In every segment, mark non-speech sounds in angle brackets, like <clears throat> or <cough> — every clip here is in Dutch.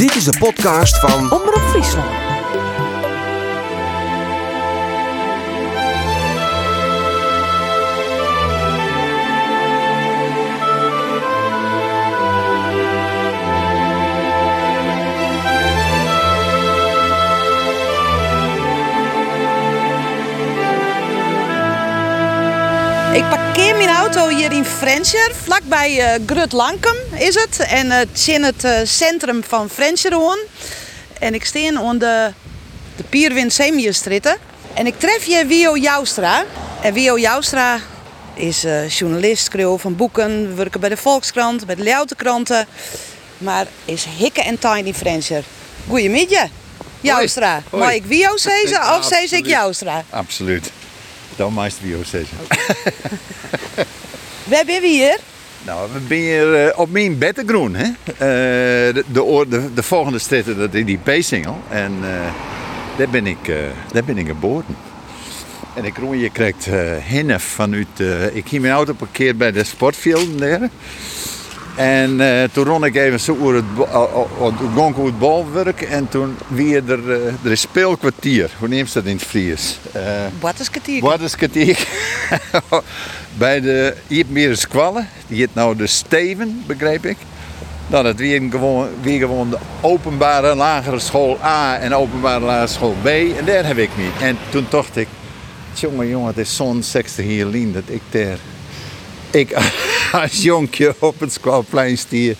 Dit is de podcast van Omroep Friesland. Ik parkeer mijn auto hier in Frencher, vlakbij eh Grut Lankum is het. En het is in het eh, centrum van Frencher woon. En ik sta aan de, de Pierwind Semierstritten. En ik tref je Wio Joustra. En Wio Joustra is eh, journalist, schreeuw van boeken, werken bij de Volkskrant, bij de Ljoutenkranten. Maar is hikke en tiny Frencher. Goedemiddag, Joustra. Mag ik Wio zeggen of zeg ik Absoluut. Joustra? Absoluut. Dan meest wie ook zeggen. <laughs> We hebben hier. Nou, we zijn hier eh, op mijn Bettegroen. Hè? Eh, de, de, de, de volgende stritten, dat is die P-singel. En eh, daar, ben ik, daar ben ik geboren. En ik roei, je krijgt hinnef vanuit... ik hier mijn auto parkeerd bij de daar. En toen ron ik even zo over het, het balwerk. En toen weer er, er is speelkwartier. Hoe neemt ze dat in het Fries? Eh, Wat is kwartier? Wat is? <laughs> Bij de Iepmeer Squallen, die heet nou de Steven, begreep ik. Nou, dat weer gewoon, weer gewoon de openbare lagere school A en openbare lagere school B. En daar heb ik niet. En toen dacht ik, jongen, jongen, het is zo'n 60 jaar lien dat ik daar... Ik <laughs> als jonkje op het squalplein stier.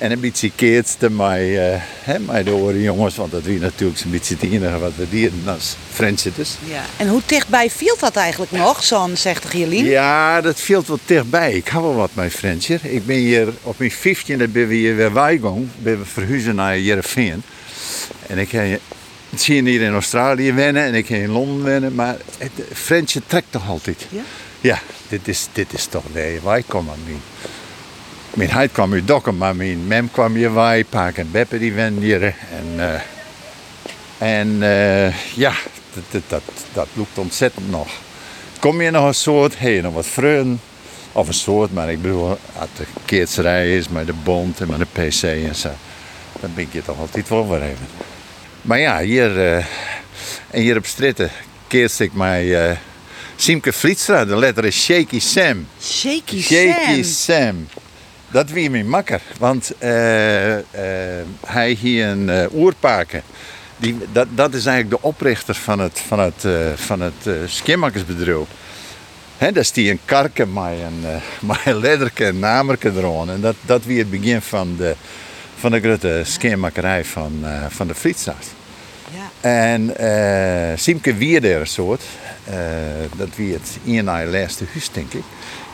En een beetje keertste mij, eh hè, mij de jongens, want dat wie natuurlijk zo'n beetje het enige wat we dieren als Friendsitters. Ja. En hoe dichtbij viel dat eigenlijk nog, zo'n 60 Jelien? Ja, dat viel wel dichtbij. Ik hou wel wat mijn vriendje. Ik ben hier op mijn 15e ben we hier weer bijgegaan. Ben we verhuizen naar Jereveen. En ik heb het zie je hier in Australië wennen en ik heb in Londen wennen. Maar het Friendje trekt toch altijd. Ja? Ja, dit is, dit is toch waar wij komen. Mijn, mijn heid kwam uit Dokkum, maar mijn mem kwam hier wij. Paak en Beppe die wennen hier. En, eh, en eh, ja, dat, dat, dat, dat loopt ontzettend nog. Kom je nog een soort, hey, nog wat vreugden. Of een soort, maar ik bedoel, als de keertserij is met de bond en met de pc en zo. Dan ben ik je toch altijd wel weer even. Maar ja, hier, eh, en hier op Stritten keert ik mij eh Siemke Vlietstra. De letter is Shaky Sam. Shaky, Shaky Sam. Sam. Dat wie mijn makker. Want eh, eh, hij hier een eh, oerpaken. Die, dat, dat is eigenlijk de oprichter van het, van het, van het skimmakkersbedrijf. Hè, dat is die een karken met een, met een lederke en namerke eraan. En dat, dat wie het begin van de, van de grote skimmakkerij van, van de Frietstraat. Ja. En Siemke er een soort. dat wie het in een laatste huis, denk ik.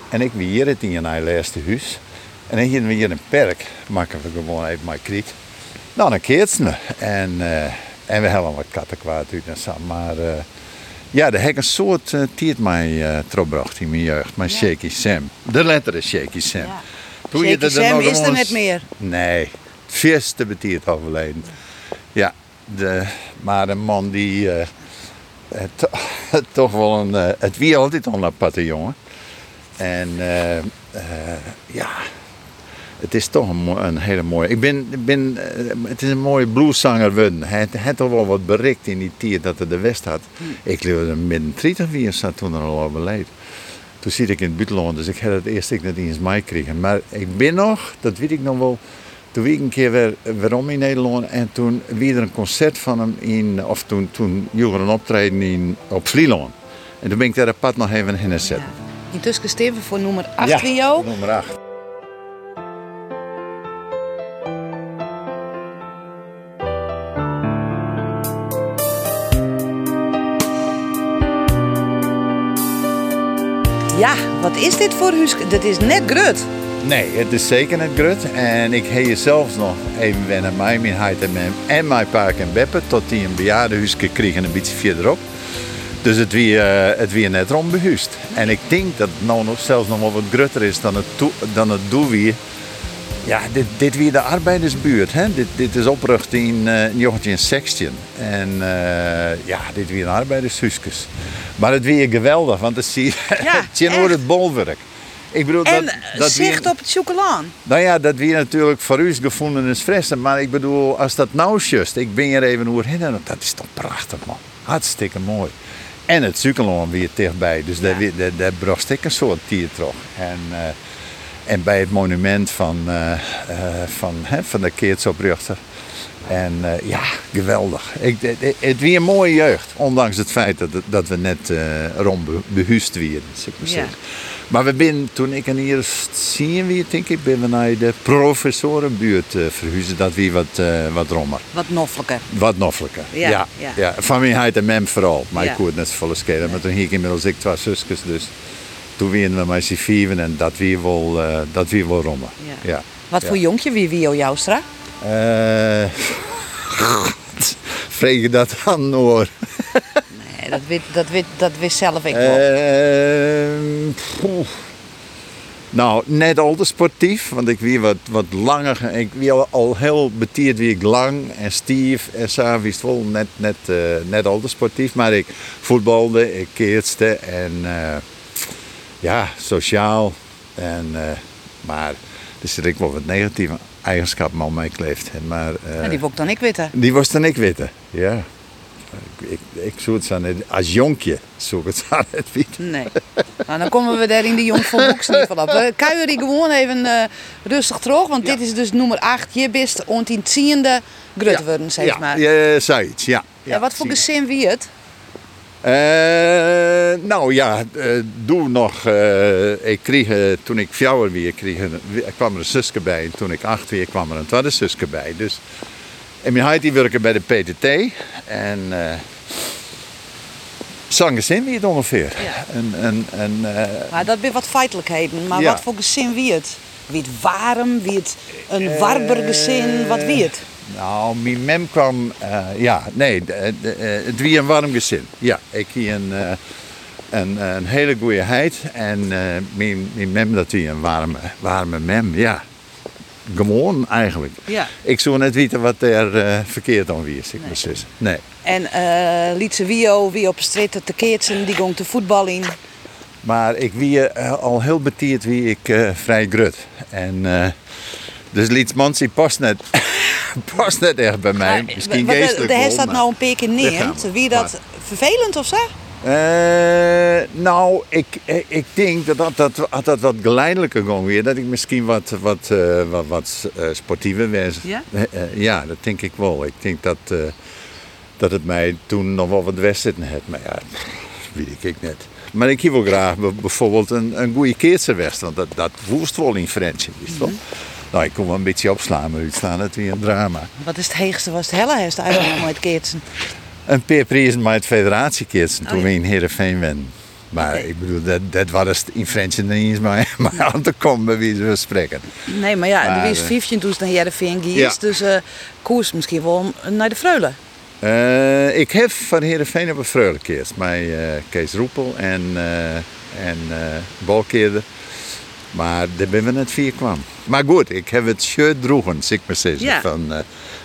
En ik wie hier het in een laatste huis. En dan gingen we hier een perk. Maken we gewoon even maar kriek. Dan een keertje. En, eh, en we hebben wat katten kwaad uit en zo. Maar eh, ja, de heb ik een soort uh, tiert mij eh teruggebracht in mijn jeugd. Mijn Shaky Sam. De letter is Shaky Sam. Ja. Toen je er Sam nog is er net meer. Nee, het vierste betiert overleden. Ja, de, maar een man die eh, eh, <laughs> to- toch wel een. eh, het wie altijd al een aparte jongen. En eh, eh, ja, het is toch een, hele mooie. Ik ben, ben, eh, het is een mooie blueszanger. Hij heeft toch wel wat bereikt in die tijd dat hij de West had. Ik leefde midden 30 wie zat toen er al overleden. Toen zit ik in het buitenland, dus ik had het eerst ik net eens mij kregen. Maar ik ben nog, dat weet ik nog wel. Toen was ik een keer weer, weerom in Nederland en toen was er een concert van hem in, of toen, toen joeg er een optreden in, op Vlieland. En toen ben ik daar pad nog even in zetten. Intussen steven voor nummer 8 Wio. nummer 8. Ja, wat is dit voor huis? Dit is net grut. Nee, het is zeker net grut. En ik heb je zelfs nog even wennen mij, mijn en mijn, en paak en beppe, tot die een bejaardenhuisje kregen een beetje verderop. Dus het wie, eh, het wie net rond behuist. En ik denk dat het nou nog, zelfs nog wat grutter is dan het, dan het wie. Ja, dit, dit weer de arbeidersbuurt. Hè? Dit, dit is opgericht in eh 1916. En eh, ja, dit weer een arbeidershuisjes. Maar het weer geweldig, want het zie Ja, <laughs> je het bolwerk. Ik bedoel, En dat, eh, dat zicht op het chocolaan. Nou ja, dat wie natuurlijk voor u gevonden is fressen. Maar ik bedoel, als dat nou just, ik ben hier even oerheen, en dat is toch prachtig man. Hartstikke mooi. En het Suikeloon weer dichtbij, dus daar, Ja. weer- daar, daar bracht ik een soort tier toch. En, en bij het monument van, eh, eh, van, hè, van de Keertsoprichter. En eh, ja, geweldig. Ik, het, het, weer een mooie jeugd. Ondanks het feit dat, dat we net eh rond be- behuisd werden. zeg maar Ja. zeggen. Maar we zijn, toen ik in hier zien wie denk ik, ben we naar de professorenbuurt verhuizen. Dat wie wat, wat rommer. Wat noffelijker. Wat noffelijker. Ja, ja, ja. ja. Van mij en mem vooral. Maar Ja. ik kon het net volle schelen. Maar toen hier ik inmiddels ik twee zusjes. Dus toen werden we met z'n vieven en dat wie wel, eh, dat wie wel rommer. Ja. ja. Wat Ja. voor jonkje wie wie Joustra? Eh, <laughs> Vreeg je dat aan Noor? Nee, dat weet, dat weet, dat wist zelf ik wel. Ehm, poeh. nou, net al te sportief, want ik wie wat, wat langer. Ik wie al, heel betierd wie ik lang en stief en zo wist wel net, net, eh, net al te sportief. Maar ik voetbalde, ik keerste en ja, sociaal. En, eh, maar er zit ik wel wat negatieve eigenschappen al mee kleeft. En Maar, eh, die ik dan ik weten. die was dan ik weten, ja. Ik, ik, ik zoek het zo net, als jonkje zoek het zo net weten. Nee. Nou, dan komen we daar in de Jong van Boeks niet van op. We kuieren die gewoon even eh, rustig terug, want dit is dus nummer 8. Je bist onttien tiende grut worden, zeg ja, maar. Ja, zoiets, ja. ja wat voor gezin wie het? Eh, nou ja, eh, doe nog. eh, ik kreeg, toen ik vier weer kreeg, kwam er een zusje bij. En toen ik acht weer kwam er een tweede zusje bij. Dus, en mijn huid die werken bij de PTT. En uh, zangezin wie het ongeveer. Ja. En, en, en, Maar dat weer wat feitelijkheden. Maar Ja. wat voor gezin wie het? Wie het warm, wie het een warber gezin, wat wie het? Nou, mijn mem kwam, eh, ja, nee, de- de- eh, het wie een warm gezin. Ja, ik hier een, eh, een, een hele goede heid en mijn, mijn mem dat wie een warme, warme mem, ja. Gewoon eigenlijk. Ja. Ik zou net weten wat er verkeerd aan wie is, ik nee. zus. Nee. En eh liet ze wie ook, wie op straat te keertsen, die ging te voetbal in. Maar ik wie al heel betierd wie ik vrij grut. En dus Liets Mansi past net, <laughs> past net echt bij mij. Maar, Misschien geestelijk dat maar- nou een neemt. we. Wie dat vervelend of zo? Eh, nou, ik, ik denk dat dat, dat, dat, dat wat geleidelijker ging weer. Dat ik misschien wat, wat, eh, wat, wat eh, sportiever was. Ja? Eh, eh, ja, dat denk ik wel. Ik denk dat, eh, dat het mij toen nog wel wat wedstrijden had. Maar ja, weet ik net. Maar ik hier wel graag bijvoorbeeld een, een goede keertserwedstrijd. Want dat, dat woest wel in French. Wist wel? Nou, ik kon wel een beetje opslaan, maar uitstaan het weer een drama. Wat is het heegste, was het helle heeft eigenlijk nooit keertsen. Een paar prijzen met het federatiekids toen Oh, we ja. in Heerenveen werden. Maar ik bedoel, dat, dat was het in Frans niet eens maar, <laughs> maar aan te komen bij wie ze spreken. Nee, maar ja, er is eh, 15 toen ze naar Heerenveen geest, Ja. dus eh koers misschien wel naar de Freule. Eh, ik heb van Heerenveen op een vreugdekeers. Met eh, Kees Roepel en, en Balkeerder. Maar daar ben we net vier kwam. Maar goed, ik heb het shirt droegen, zeg ik maar Ja. van, eh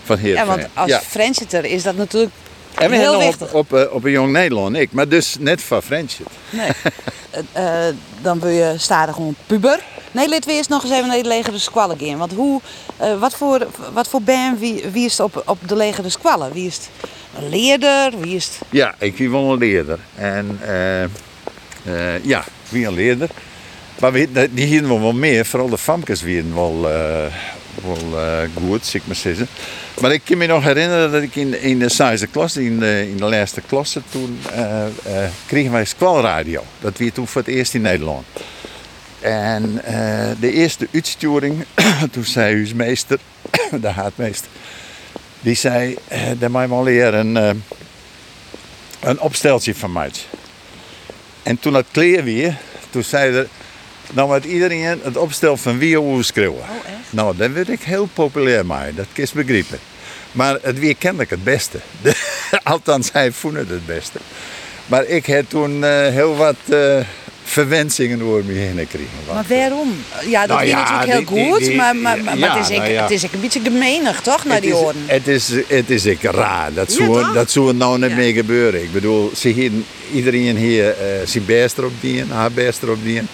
van Ja, want als Frenchiter is dat natuurlijk En we heel hebben wichtig. op, op, eh, op een jong Nederland, ik. Maar dus net van Friendship. Nee. <laughs> Eh, dan wil je stadig gewoon puber. Nee, laten we eerst nog eens even naar de legere squallen gaan. Want hoe, wat voor, wat voor band, wie, wie is het op, op de legere squallen? Wie is het een leerder? Wie is het... Ja, ik wie wel een leerder. En eh, ja, wie een leerder. Maar we, die hier nog wel meer, vooral de famkes weer wel, eh, wel eh, goed, zeg maar zeggen. Maar ik kan me nog herinneren dat ik in, de zesde klas, in de, in de laatste klasse, toen eh, kregen wij squalradio. Dat weer toen voor het eerst in Nederland. En de eerste uitsturing, <coughs> toen zei huismeester, <coughs> de haatmeester, die zei, eh, daar moet je leren eh, een opsteltje van mij. En toen dat kleer weer, toen zei er, nou met iedereen het opstel van wie hoe schreeuwen. Oh, echt? Nou, daar werd ik heel populair mee, dat kun je begrijpen. Maar het weer kende ik het beste. <laughs> Althans, hij vond het het beste. Maar ik heb toen eh, heel wat eh, verwensingen door me heen gekregen. Maar waarom? Ja, dat Nou is ja, natuurlijk heel die- goed, die- maar, maar, maar ja, het, is ik, nou ja. het is ik een beetje gemeenig, toch, naar het die is, oren? Het is, het is ik raar. Dat zou, dat zou nou niet Ja. meer gebeuren. Ik bedoel, ze hier, iedereen hier eh zijn best erop dienen, haar best erop dienen.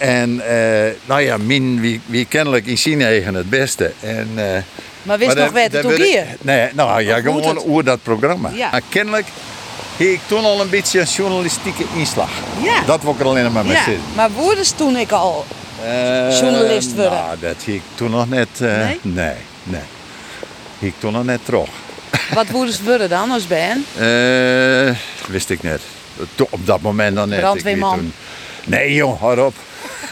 En eh, nou ja, min wie, wie kennelijk in eigen het beste. En, eh, Maar wist nog het werd ik- hier? Nee, nou ja, Of gewoon over dat programma. Ja. Maar kennelijk heb ik toen al een beetje een journalistieke inslag. Ja. Dat wil ik er alleen maar mee Ja, zitten. maar woedens toen ik al. Eh, Journalist worden. Nou, dat heb ik toen nog net... eh, Nee? Nee, nee. Ik toen nog net terug. <laughs> Wat woedens worden dan als ben? Eh, wist ik net. Op dat moment dan net. Brandweerman. toen- Nee joh, hou op.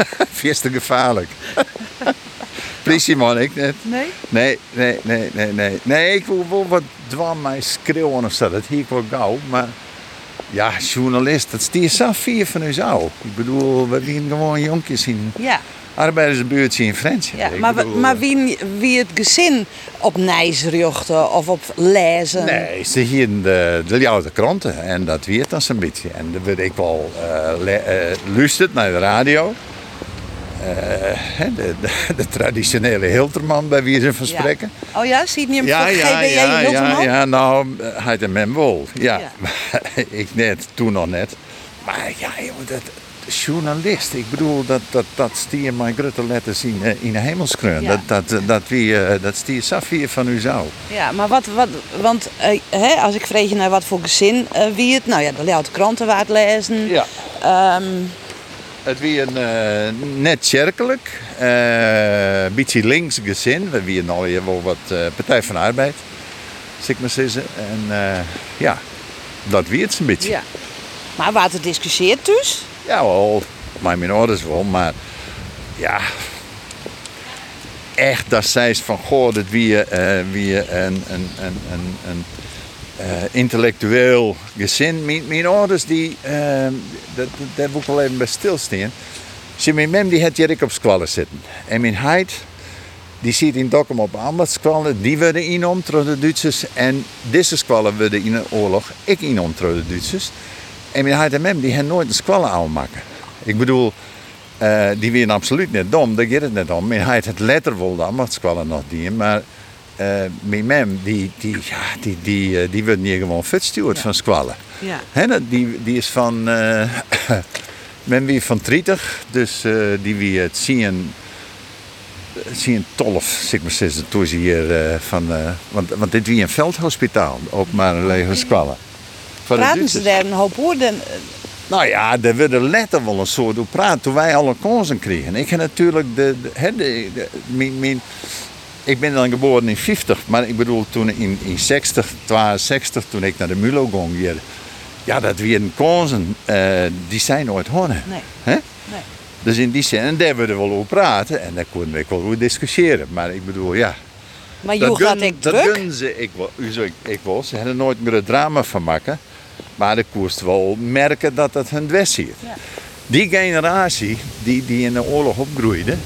<laughs> Vies te gevaarlijk. <laughs> Politieman, ik net. Nee? Nee, nee, nee, nee, nee. Nee, ik wil wel wat dwam mij schreeuwen of zo. Dat hier ik wel gauw. Maar ja, journalist, dat stier zo vier van u zo. Ik bedoel, we zijn gewoon jonkjes in Ja. arbeidersbuurtje in Frans. ja. Maar, maar wie, wie het gezin op nijsruchten of op lezen? Nee, ze hier de, de jouwde kranten en dat weet dan zo'n beetje. En ik wel eh le- eh, luisterd naar de radio. Eh, de, de, de traditionele Hilterman bij wie ze van Ja. Oh ja, ziet niet hem Ja, ja, GBJ ja, Hilterman? ja, nou, hij en men wel. Ja, <laughs> ik net, toen nog net. Maar ja, joh, dat, journalist, ik bedoel, dat, dat, dat stier mijn grote letters in, eh, in de hemelskreur. Ja. Dat, dat, dat, wie, eh, dat stier Safir van u zou. Ja, maar wat, wat want eh, hè, als ik vreeg je naar wat voor gezin eh, wie het, nou ja, de Leeuwarden kranten waard lezen. Ja. Ehm, Het wie een eh, net kerkelijk, eh, een beetje links gezin. We wie al hier wel wat eh, Partij van de Arbeid, zeg maar zeggen. En eh, ja, dat wie het een beetje. ja. Maar waar het discussieerd dus? Ja, wel, maar mijn ouders wel, maar ja. Echt dat zij van goh, dat wie, eh wie een, een, een, een, een eh, intellectueel gezin. Mijn, mijn ouders, die, eh, dat, daar wil ik wel even bij stilstaan. Zie, mijn mem die had hier op squallen zitten. En mijn heid, die zit in Dokkum op ambachtskwallen. Die werden innom door de Duitsers. En deze squallen werden in de oorlog ik innom door de Duitsers. En mijn heid en mem, die hebben nooit een squallen aanmaken. Ik bedoel, eh, die waren absoluut niet dom, daar gaat het net om. Mijn heid het letter de ambachtskwallen nog die, maar eh, mijn mem, die, die, ja, die, die, eh, die wordt niet gewoon futsteward van squallen. Ja. Hè, dat- die, die is van. eh <coughs> men wie van 30, dus die wie het zien. Zien tolf, zeg maar zeggen, toen ze hier van. want, want dit wie een veldhospitaal, openbare levenskwallen. Van de Praten ze daar een hoop woorden? Nou ja, daar werden letter wel een soort door praten toen wij alle kansen kregen. Ik heb natuurlijk de, de, de, de- mijn, mijn, ik ben dan geboren in 50, maar ik bedoel toen in, in 60, 62, toen ik naar de Mulo ging hier. Ja, dat weer kansen, eh die zijn nooit honnen. Nee. Hè? Nee. Dus in die zin, en daar we wel over praten en daar konden we wel over discussiëren. Maar ik bedoel, ja. Maar joh, gaat ik dat ze ik zo- Ik, ik wel. Ze hadden nooit meer een drama van maken. Maar de koerst wel merken dat het hun dwest ziet. Ja. Die generatie die, die in de oorlog opgroeide,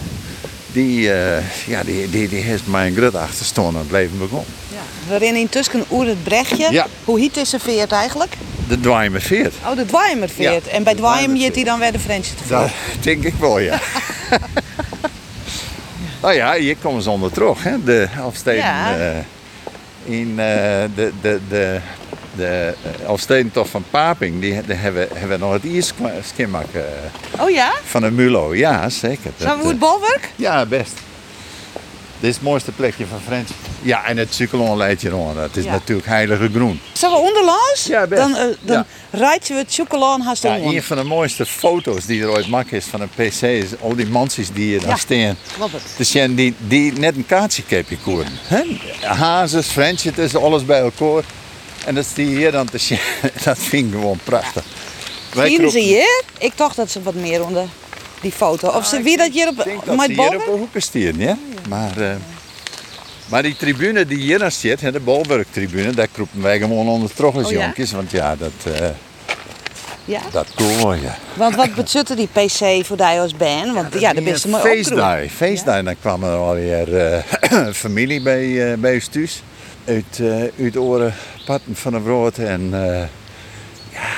die, eh, ja, die, die, die heeft mij een groot achterstand aan het leven begonnen. Ja. We rennen intussen oer het brechtje. Ja. Hoe heet is veert eigenlijk? De dwaaien me veert. Oh, de Dwaimer veert. Ja, en bij Dwaimer jeet hij dan weer de Frensje te Dat denk ik wel, ja. <laughs> <laughs> nou ja, hier komen ze onder terug, hè? De. Ja. eh, in eh, de, de, de, de uh, Elfstedentocht van Paping, die, die hebben, hebben nog het eerst schimmak eh, Oh ja? van een Mulo. Ja, zeker. Zijn we hoe het bolwerk? eh, ja, best. Dit is het mooiste plekje van Frans. Ja, en het cyclon leidt je rond. Dat is Ja. natuurlijk heilige groen. Zullen we onderlangs? Ja, best. Dan, eh, dan Ja. rijd je het chocolaan haast Ja, een van de mooiste foto's die er ooit gemaakt is van een PC is al die mansies die hier Ja. staan. Klopt het. Dus die, die net een kaartje koeren. hè? Hazes, French, het is alles bij elkaar. En dat die hier dan te zien. <laughs> Dat vind ik gewoon prachtig. Wij Zien ze hier? Ik dacht dat ze wat meer onder die foto. Of ze wie dat hier op Ik denk dat hier op de hoeken staan, ja. Maar, eh, maar die tribune die hier naar zit, hè, de Bolwerk-tribune, daar kroepen wij gewoon onder als Oh, ja? Want ja, dat, eh Ja. dat ja. Want wat betutte die PC voor die als band? Want ja, de beste mooi feestdag. Feestdag, dan kwam er alweer eh <clears throat> familie bij, bij ons thuis. Uit, eh uit oren patten van de brood. En eh ja,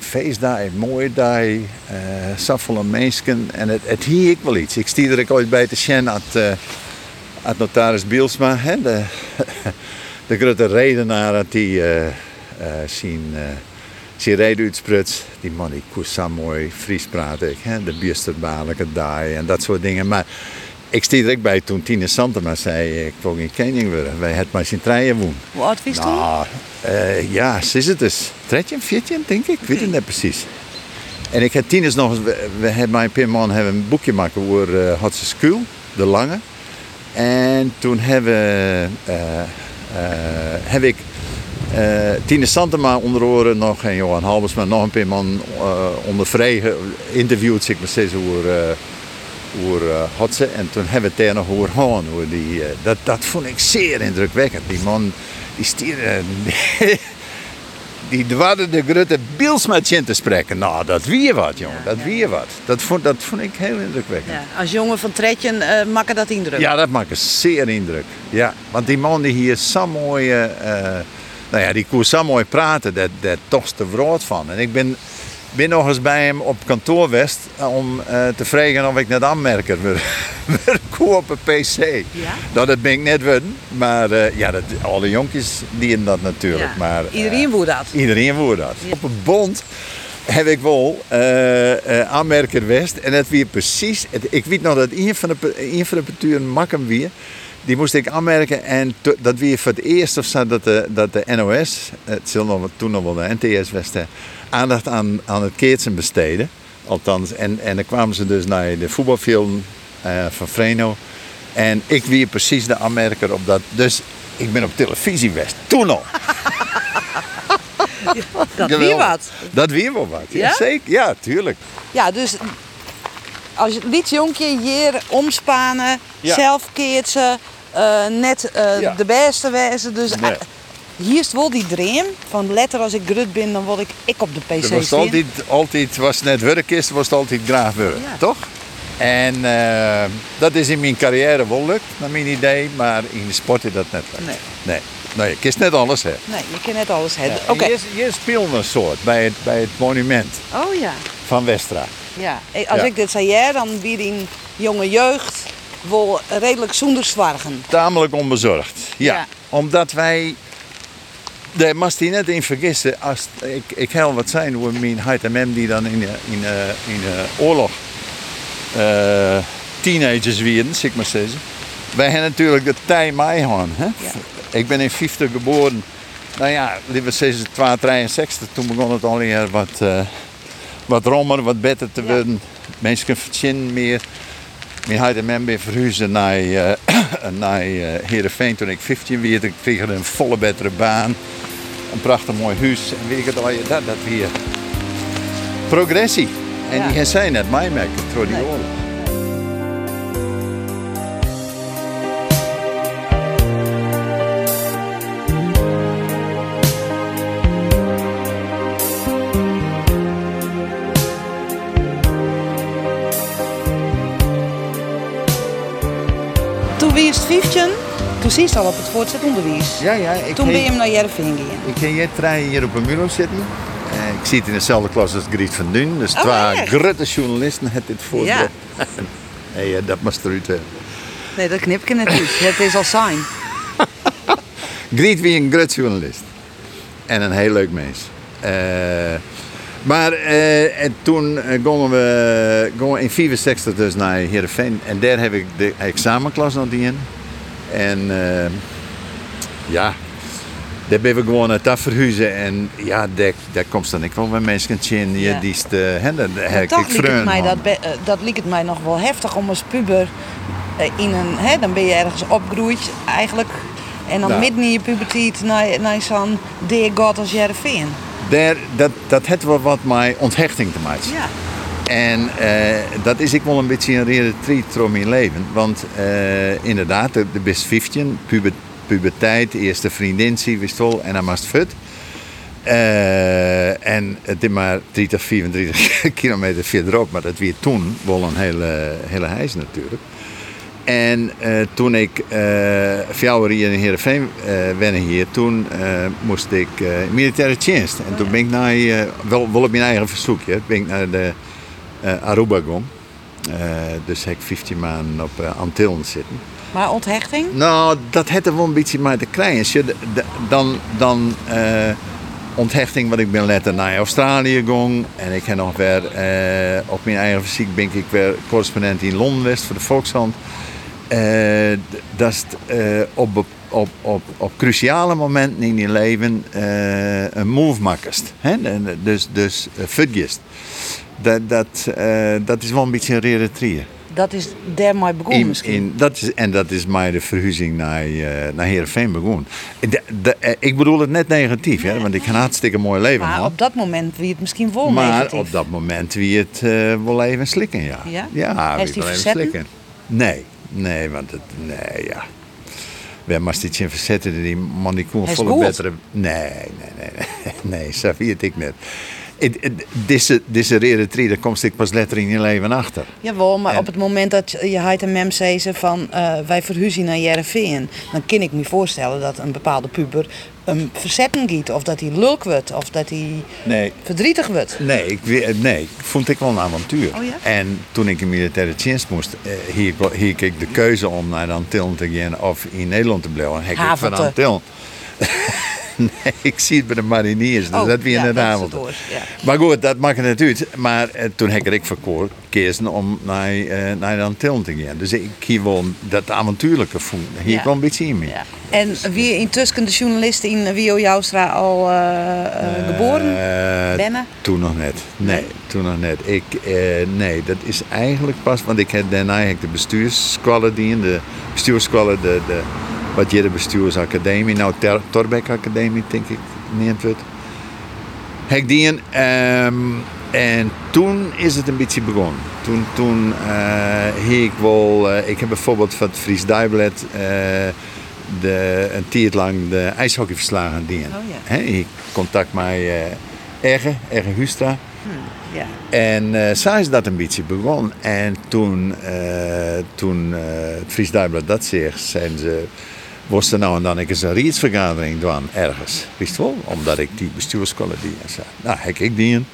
feestdag, mooie dag, eh zoveel mensen. En het, hier ik wel iets. Ik stier er ooit bij te zien aan uh, notaris Bielsma. Hè, de, <laughs> de grote redenaar dat die zien... eh, Ze reden uit Spruts. Die man die koest zo mooi Fries praten. Ik, hè? De biersterbaarlijke daai en dat soort dingen. Maar ik er ook bij toen Tine Santema zei... Ik wil geen koning worden. Wij het maar zijn treien woon. Hoe oud was toen? Eh, ja, ze is het dus. 13, 14 denk ik. Ik weet het net precies. En ik heb Tines nog eens... We, we hebben mijn Pimman hebben een boekje gemaakt over uh, Hotse School. De Lange. En toen hebben, eh, eh, heb ik eh Tine Santema onder oren nog en Johan Halbersma nog een paar man eh, onder vregen interviewd, zeg maar steeds over, eh over eh, Hotse. En toen hebben we het daar nog over gehad. Die, eh, dat, dat vond ik zeer indrukwekkend. Die man, die stier, <laughs> die, die dwarde de grote Bielsmatje te spreken. Nou, dat wie wat, jongen. Dat wie wat. Dat vond, dat vond ik heel indrukwekkend. Ja, als jongen van Tretjen eh maakt dat indruk. Ja, dat maakt een zeer indruk. Ja, want die man die hier zo mooi, eh, eh, nou ja, die kon zo mooi praten, daar daar toch brood van. En ik ben, ben nog eens bij hem op kantoor west om eh, te vragen of ik net aanmerker wil, op een pc. Ja? Nou, dat ben ik net worden, maar eh, ja, dat, alle jonkies dienen dat natuurlijk. Ja. Maar, eh, Iedereen woe dat. Iedereen woord dat. Ja. Op een bond heb ik wel aanmerker West. En het weer precies. het- ik weet nog dat een van de, een van de makken weer. Die moest ik aanmerken. En to- dat weer voor het eerst of zo dat de, dat de NOS, het wel- toen nog wel de NTS West, eh, aandacht aan, aan het keertsen besteden. Althans, en, en dan kwamen ze dus naar de voetbalfilm eh, van Freno. En ik weer precies de aanmerker op dat. Dus ik ben op televisie West. Toen al. <laughs> Dat wie wat. Dat weer wel wat. Ja? Ja? zeker. Ja, tuurlijk. Ja, dus als je liet jonkje hier omspanen, Ja. zelf keertsen, net eh, Ja. de beste wezen. Dus Nee. eh, hier is wel die dream van letter als ik grut ben, dan word ik ik op de PC was altijd, altijd, was het net werk is, was het altijd graag werk. Ja. Toch? En eh, dat is in mijn carrière wel lukt, naar mijn idee. Maar in de sport is dat net lukt. Nee. Nee. Nou, je kist net alles, hè. Nee, je kan net alles Ja, en Oké. Je, je speelde een soort bij het, bij het monument Oh ja. van Westra. ja. Als Ja. ik dit zei, ja, dan wie in jonge jeugd wel redelijk zonder zwargen. Tamelijk onbezorgd. Ja. Ja. Omdat wij... Daar moest hij net in vergissen. Als, ik, ik heel wat zijn hoe mijn HMM die dan in, de- in, in de oorlog eh, teenagers werden, zeg ik maar zeggen. Wij hebben natuurlijk de tijd mij. Hè? Ik ben in 50 geboren. Nou ja, liever zeggen 263. Toen begon het alweer wat, eh wat rommer, wat beter te Ja. worden. Mensen verzinnen meer. Mijn HMM ben verhuisd naar, eh <clears throat> naar eh, Heerenveen toen ik 15 werd. Ik kreeg een volle betere baan. Een prachtig mooi huis. En weet ik het al, ja, dat, dat weer progressie. En Ja. die zijn net mij merken door die oorlog. 15, toen je al op het voortzet onderwijs. Ja, ja. Ik Toen ben je hem naar Jervin gegaan. Ik ging hier trein hier op een mulo zitten. Eh, ik zit in dezelfde klas als Griet van Dun. Dus Oh, twee grote journalisten het dit voor. Ja. <laughs> eh, dat moest eruit hebben. Nee, dat knip ik niet. <laughs> Het is al zijn. Griet wie een groot journalist. En een heel leuk mens. Eh, maar eh, en toen gingen we, gingen we in 64 dus naar Heerenveen. En daar heb ik de examenklas nog in. En eh, ja, daar ben we gewoon uit dat verhuizen. En ja, daar, daar komt dan ik wel bij mensen in. Ja. Die is hè, dat ik liep het mij dat, be- eh, dat liep het mij nog wel heftig om als puber eh, in een, hè, dan ben je ergens opgroeid eigenlijk. En dan Ja. midden in je puberteit naar, naar zo'n dear god als Jervin. Daar, dat, dat heeft wel wat met onthechting te maken. Ja. En eh, dat is ik wel een beetje een retreat door mijn leven. Want eh, inderdaad, de, de best 15, puber, puberteit, eerste vriendin, zie wist wel, en dan was het fut. Eh, en het is maar 30, 34 <laughs> kilometer verderop, maar dat weer toen wel een hele, hele heis natuurlijk. En toen ik uh, hier in Heerenveen wennen hier, toen moest ik militaire dienst. En toen ben ik naar, wel, wel op mijn eigen verzoekje, ben ik naar de Aruba gegaan. dus heb ik 15 maanden op uh, Antillen zitten. Maar onthechting? Nou, dat had er wel een beetje maar te krijgen. Je, dan dan onthechting, want ik ben later naar Australië gegaan. En ik heb nog weer eh, op mijn eigen fysiek ben ik weer correspondent in Londen geweest voor de Volkshand. Eh, dat is eh, op, op, op, op cruciale momenten in je leven eh, een move makkest. Hè? Dus, dus uh. Dat, dat, eh, dat is wel een beetje een rare trier. Dat is daar maar begonnen misschien. in, dat is, en dat is mij de verhuizing naar, uh, naar Heerenveen begonnen. Eh, ik bedoel het net negatief, hè, want ik heb een hartstikke mooi leven maar op dat moment wie het misschien vol Maar negatief. op dat moment wie het eh wel even slikken, ja. Ja? Ja, Heeft die wel even slikken. Nee, nee, want het, nee, ja. We moesten iets in verzetten, die man die kon is volle betere... Nee, nee, nee, <laughs> nee, nee, zo ik net. Deze, deze rare drie, daar komt ik pas letter in je leven achter. Jawel, maar En- op het moment dat je heid en mem ze van eh, wij verhuizen naar Jereveen, dan kan ik me voorstellen dat een bepaalde puber hem verzetten giet. Of dat hij lulk wordt, of dat hij Nee, verdrietig wordt. Nee, ik, we- nee, vond ik wel een avontuur. Oh ja? En toen ik in militaire dienst moest, eh, hier, hier kreeg ik de keuze om naar Antillen te gaan of in Nederland te blijven. Heb ik van. Antillen. <laughs> nee, ik zie het bij de mariniers, dus Oh, dat weer ja, in de avond. ja. Maar goed, dat maakt het uit. Maar eh, toen heb ik voor gekozen om naar, eh naar de Antillen te gaan. Dus ik hier wel dat avontuurlijke voelen. Hier Ja. kwam een beetje in me. Ja. En wie intussen de journalisten in Wio Joustra al eh, geboren? Bennen? Toen nog net. Nee, Nee? toen nog net. Ik, nee, dat is eigenlijk pas, want ik heb daarna heb ik de bestuurssquallen die de bestuurssquallen, de, de, wat je de bestuursacademie, nou Ter, Torbeck Academie denk ik, neemt het. Heb ik die een, ehm, en toen is het een beetje begonnen. Toen, toen heb ik wel, eh, ik heb bijvoorbeeld van het Fries Dijblad eh, de, een tijd lang de ijshockeyverslagen die. Oh ja. Hè, ik contact met uh, Erge, Erge Hustra. Ja. En eh zo is dat een beetje begonnen. En toen, toen het Fries Dagblad dat zegt, zijn ze... Was er nou en dan eens een raadsvergadering doen ergens. Wist wel? Omdat ik die bestuursscholen die en zo. Nou, heb ik die.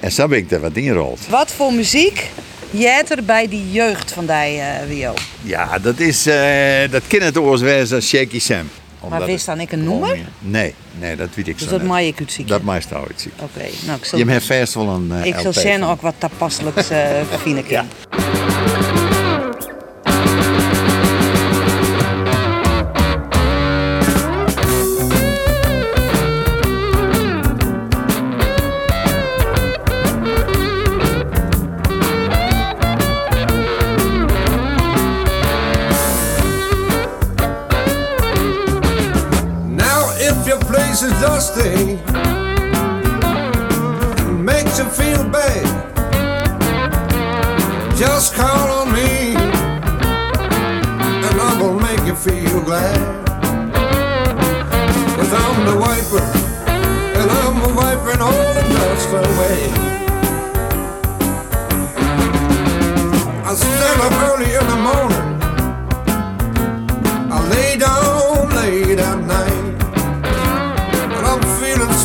En zo ben ik er wat in gerold. Wat voor muziek jij er bij die jeugd van die Wio? Ja, dat is... eh, dat kan het oors wezen Shaky Sam. Omdat wist het- dan ik een noemer? Nee, nee, dat weet ik Dus zo dat mag ik uitzieken. Dat meest nou iets. Oké, nou ik zal, Je hebt vast wel een eh, ik zal van. ook wat toepasselijks eh <laughs> vinden. Ja.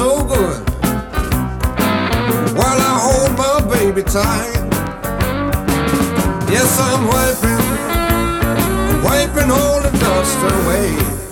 So good while I hold my baby tight. Yes, I'm wiping, wiping all the dust away.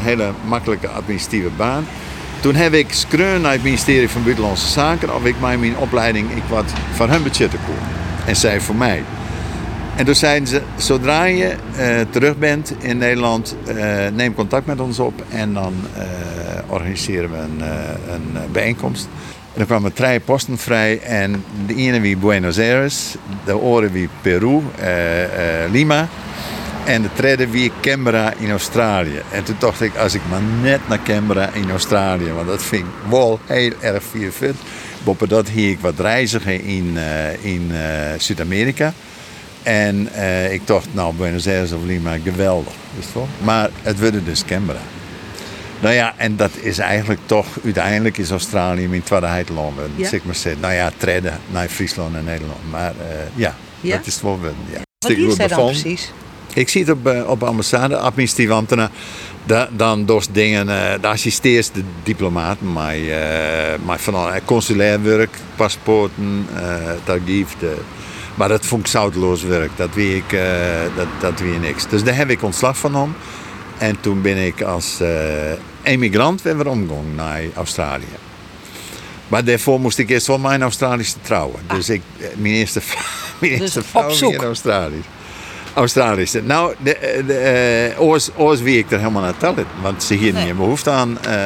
Een hele makkelijke administratieve baan. Toen heb ik skreun naar het ministerie van Buitenlandse Zaken of ik mij mijn opleiding ik wat van hun budgetten kon. En zij voor mij. En toen zeiden ze, zodra je eh, terug bent in Nederland, eh, neem contact met ons op en dan eh, organiseren we een, een bijeenkomst. En dan kwamen drie posten vrij en de ene wie Buenos Aires, de andere wie Peru, Lima en de tweede wie Canberra in Australië. En toen dacht ik, als ik maar net naar Canberra in Australië, want dat vind ik wel heel erg vet. Boppen dat hier ik wat reizigen in, eh, in eh, Zuid-Amerika. En eh, ik dacht, nou, Buenos Aires of Lima, geweldig. Is het wel? Maar het wordt dus Canberra. Nou ja, en dat is eigenlijk toch, uiteindelijk is Australië mijn tweede heiland. Ja. Zeg maar zeggen. Nou ja, treden naar Friesland en Nederland. Maar eh, ja, Ja? dat is het wel. wel, Ja. Wat is goed zij dan bevonden. precies? Ik zie het op, eh, op ambassade, administratief ambtenaar. Da, dan door dingen, eh de assisteert de diplomaat, maar, eh maar van allerlei consulair werk, paspoorten, tarief. De, maar dat vond ik zouteloos werk, dat weet ik, eh, dat, dat weet ik niks. Dus daar heb ik ontslag van om. En toen ben ik als emigrant weer omgegaan naar Australië. Maar daarvoor moest ik eerst wel mijn Australische trouwen. Dus ik, mijn eerste, <laughs> mijn Dus eerste vrouw weer Australisch. Australische. Nou, de, de, eh, oors, oors wie ik er helemaal naar tellen. Want ze hier Nee. niet behoefte aan. eh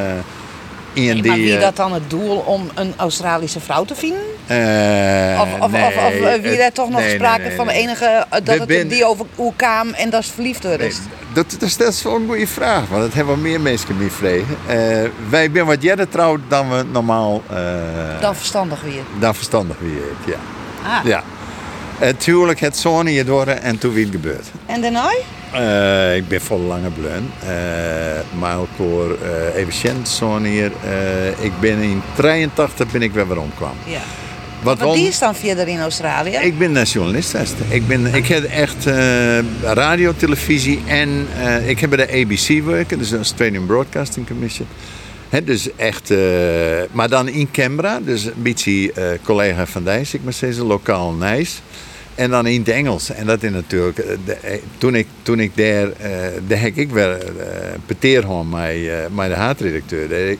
iemand maar die, wie eh, dat dan het doel om een Australische vrouw te vinden? eh, Of, of, nee, of, of eh, wie daar toch nog nee, nee, sprake nee, van de nee. enige eh, dat We het ben- die over hoe kwam en dat is verliefd Nee, is? dat, dat, dat is wel een goede vraag, want dat hebben wel meer mensen niet vregen. Eh wij zijn wat jij trouwt dan we normaal eh, Dan verstandig weer. dan verstandig wie het, ja. Ah. ja. Het huwelijk het zo'n hier door en toen weer het gebeurd. En daarna? Eh, ik ben vol lange bleun. Eh maar ook voor eh even Sjen, zo'n hier. Eh, ik ben in 83 ben ik weer weer omkwam. Ja. Wat wel- die is dan verder in Australië? ik ben journalist. Ik, ben, ik heb echt eh, radio, televisie en eh, ik heb bij de ABC werken, dus de Australian Broadcasting Commission. Hè, dus echt, eh, maar dan in Canberra, dus een beetje eh, collega van Dijs, ik maar zeggen, lokaal Nijs. En dan in het Engels. En dat is natuurlijk, eh, eh, toen, ik, toen ik daar, eh daar heb ik weer uh, met, eh, met de haatredacteur.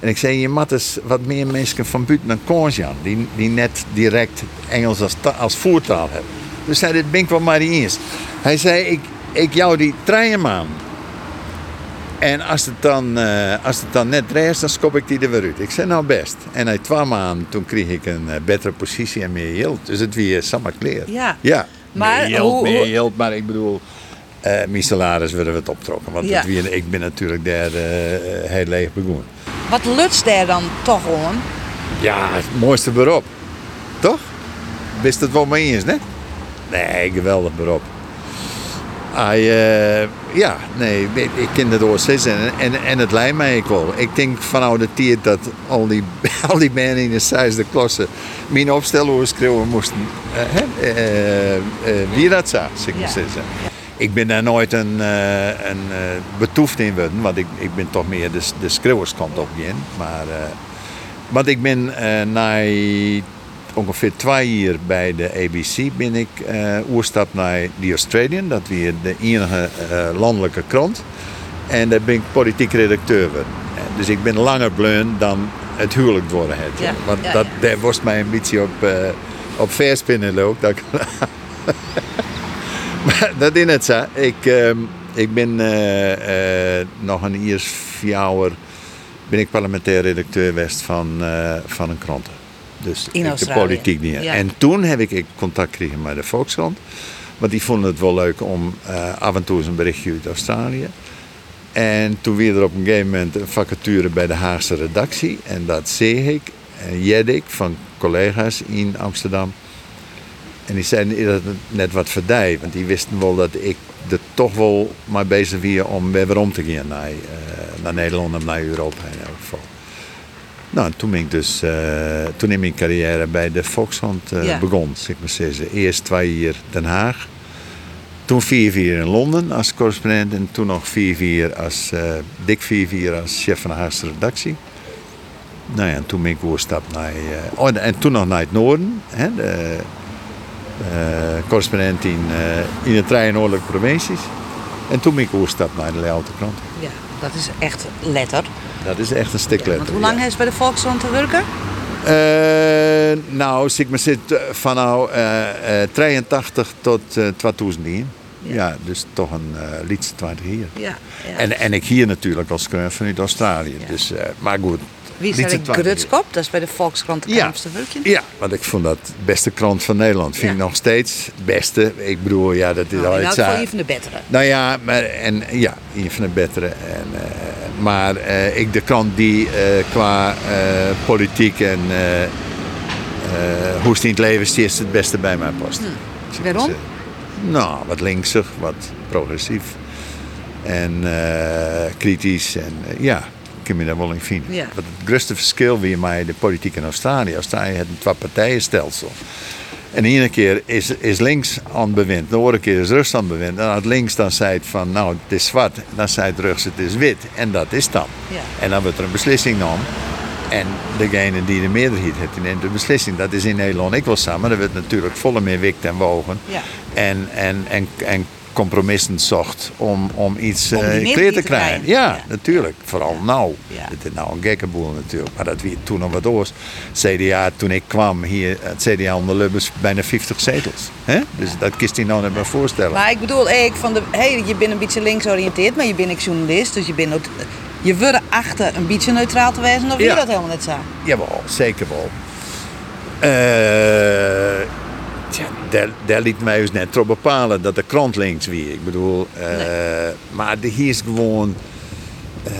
En ik zei, je moet eens wat meer mensen van buiten een kans aan, die, die net direct Engels als, als voertaal hebben. Dus zei, dit ben ik wel maar niet eens. Hij zei, ik, ik jou die treien man. En als het, dan, eh, als het dan net reist, dan skop ik die er weer uit. Ik zei, nou best. En na twee maanden, toen kreeg ik een eh, betere positie en meer geld. Dus het weer samen kleer. Ja. Ja, Maar meer geld, hoe- meer hoe-. Maar ik bedoel, eh mijn salaris werden we het optrokken. Want Ja. het weer, ik ben natuurlijk daar eh, heel leeg begonnen. Wat lukt daar dan toch gewoon? Ja, het mooiste beroep. Toch? Wist het wel mee eens, hè? Nee, geweldig beroep. Eh, ja, nee, ik, ken het oorzicht en, en, en het lijkt mij ook wel. Ik denk vanuit de tijd dat al die, <laughs> al die mensen in de zesde klasse mijn opstellen schreeuwen moesten. eh, eh, wie dat zou, zeg maar Ja. zeggen. Ik ben daar nooit een, een betoefd in worden, want ik, ik ben toch meer de, de schreeuwerskant op in. Maar, want ik ben na ongeveer twee jaar bij de ABC ben ik eh oerstap naar The Australian. Dat weer de enige eh, landelijke krant. En daar ben ik politiek redacteur. Eh, Dus ik ben langer bleun dan het huwelijk worden het. Ja, Want ja, dat, ja. daar was mij een beetje op, op verspinnen ook. Dat, <laughs> maar dat is het zo. Ik, ehm, ik ben nog een iers vier jaar ben ik parlementair redacteur geweest van, van een krant. Dus In ik de politiek niet. Ja. En toen heb ik contact gekregen met de Volkskrant. Want die vonden het wel leuk om eh, af en toe eens een berichtje uit Australië. En toen weer er op een gegeven moment een vacature bij de Haagse redactie. En dat zie ik en Jeddik van collega's in Amsterdam. En die zeiden dat net wat verdij, want die wisten wel dat ik er toch wel mee bezig was om weer om te gaan naar, eh, naar Nederland en naar Europa. Nou, toen ben ik dus, eh, toen in mijn carrière bij de Volkshand eh, Ja. begon, zeg maar zeggen. Eerst twee jaar Den Haag. Toen vier jaar in Londen als correspondent en toen nog vier jaar als, eh, dik vier jaar als chef van de Haagse redactie. Nou ja, en toen ben ik naar, oh, en toen nog naar het noorden. Hè, de, correspondent in, in de drie noordelijke provincies. En toen ben ik overgestapt naar de Leeuwarden krant. Ja, dat is echt letter. Dat is echt een stuk Want letter. hoe lang ja. heeft ze bij de Volkskrant te werken? Eh, nou, zeg maar, zit van nou, eh, eh, 83 tot eh 2001. Ja. dus toch een liedje 20 hier. Ja. ja. En, en ik hier natuurlijk als vanuit Australië. Dus, eh, maar goed. Wie is 20 Grutskop? Dat is bij de Volkskrant de Ja. Ja, want ik vond dat de beste krant van Nederland. Vind Ja. ik nog steeds het beste. Ik bedoel, ja, dat is Nou, al iets aan- een van de betere. Nou ja, maar, en, ja, een van de betere. En, eh, maar eh, ik de krant die eh, qua eh, politiek en eh, eh, hoe het in het leven steeds het beste bij mij past. Zeg maar Waarom? Nou, wat linksig, wat progressief. En eh, kritisch. En eh, ja, kan me daar wel in vinden. Ja. Wat het grootste verschil weer met de politiek in Australië. Australië heeft een twee-partijenstelsel. En de ene keer is, is links aan het bewind, de andere keer is rechts aan het bewind. En als links dan zei het van, nou, het is zwart. Dan zei het rechts, het is wit. En dat is dan. Ja. En dan wordt er een beslissing genomen. En degene die de meerderheid heeft, die neemt de beslissing. Dat is in Nederland ik wel samen. Er wordt natuurlijk volle meer wikt en wogen. Ja. En, en, en, en compromissen zocht om, om iets Om eh clear te krijgen. Ja, Ja. natuurlijk. Vooral nou. Ja. Het is nou een gekkenboel natuurlijk. Maar dat wie toen nog wat oors. CDA, toen ik kwam hier, het CDA onder Lubbers, bijna 50 zetels. hè? Dus dat kist hij nou net maar voorstellen. Maar ik bedoel, ik van de, hey, je bent een beetje linksoriënteerd, maar je bent ook journalist, dus je bent ook, je wordt achter een beetje neutraal te wezen, of je dat helemaal net zo? Jawel, zeker wel. Eh, tja, daar, daar liet mij dus net op bepalen dat de krant links wie. Ik bedoel, eh, maar de, hier is gewoon eh,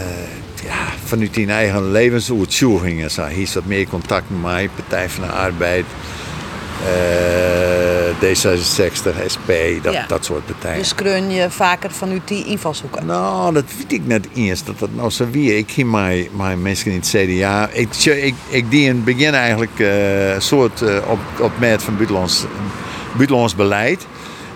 ja, vanuit die eigen levensoortjoegingen. Zo. Hier is wat meer contact met mij, Partij van de Arbeid, eh, D66, SP, dat, Ja. dat soort partijen. Dus kreun je vaker vanuit die invalshoeken. Nou, dat weet ik net eerst dat dat nou zo wie. Ik ging mijn, mijn mensen in het CDA. Ik, ik, ik die in het begin eigenlijk eh, een soort eh, op, op maat van buitenlands, buitenlands beleid.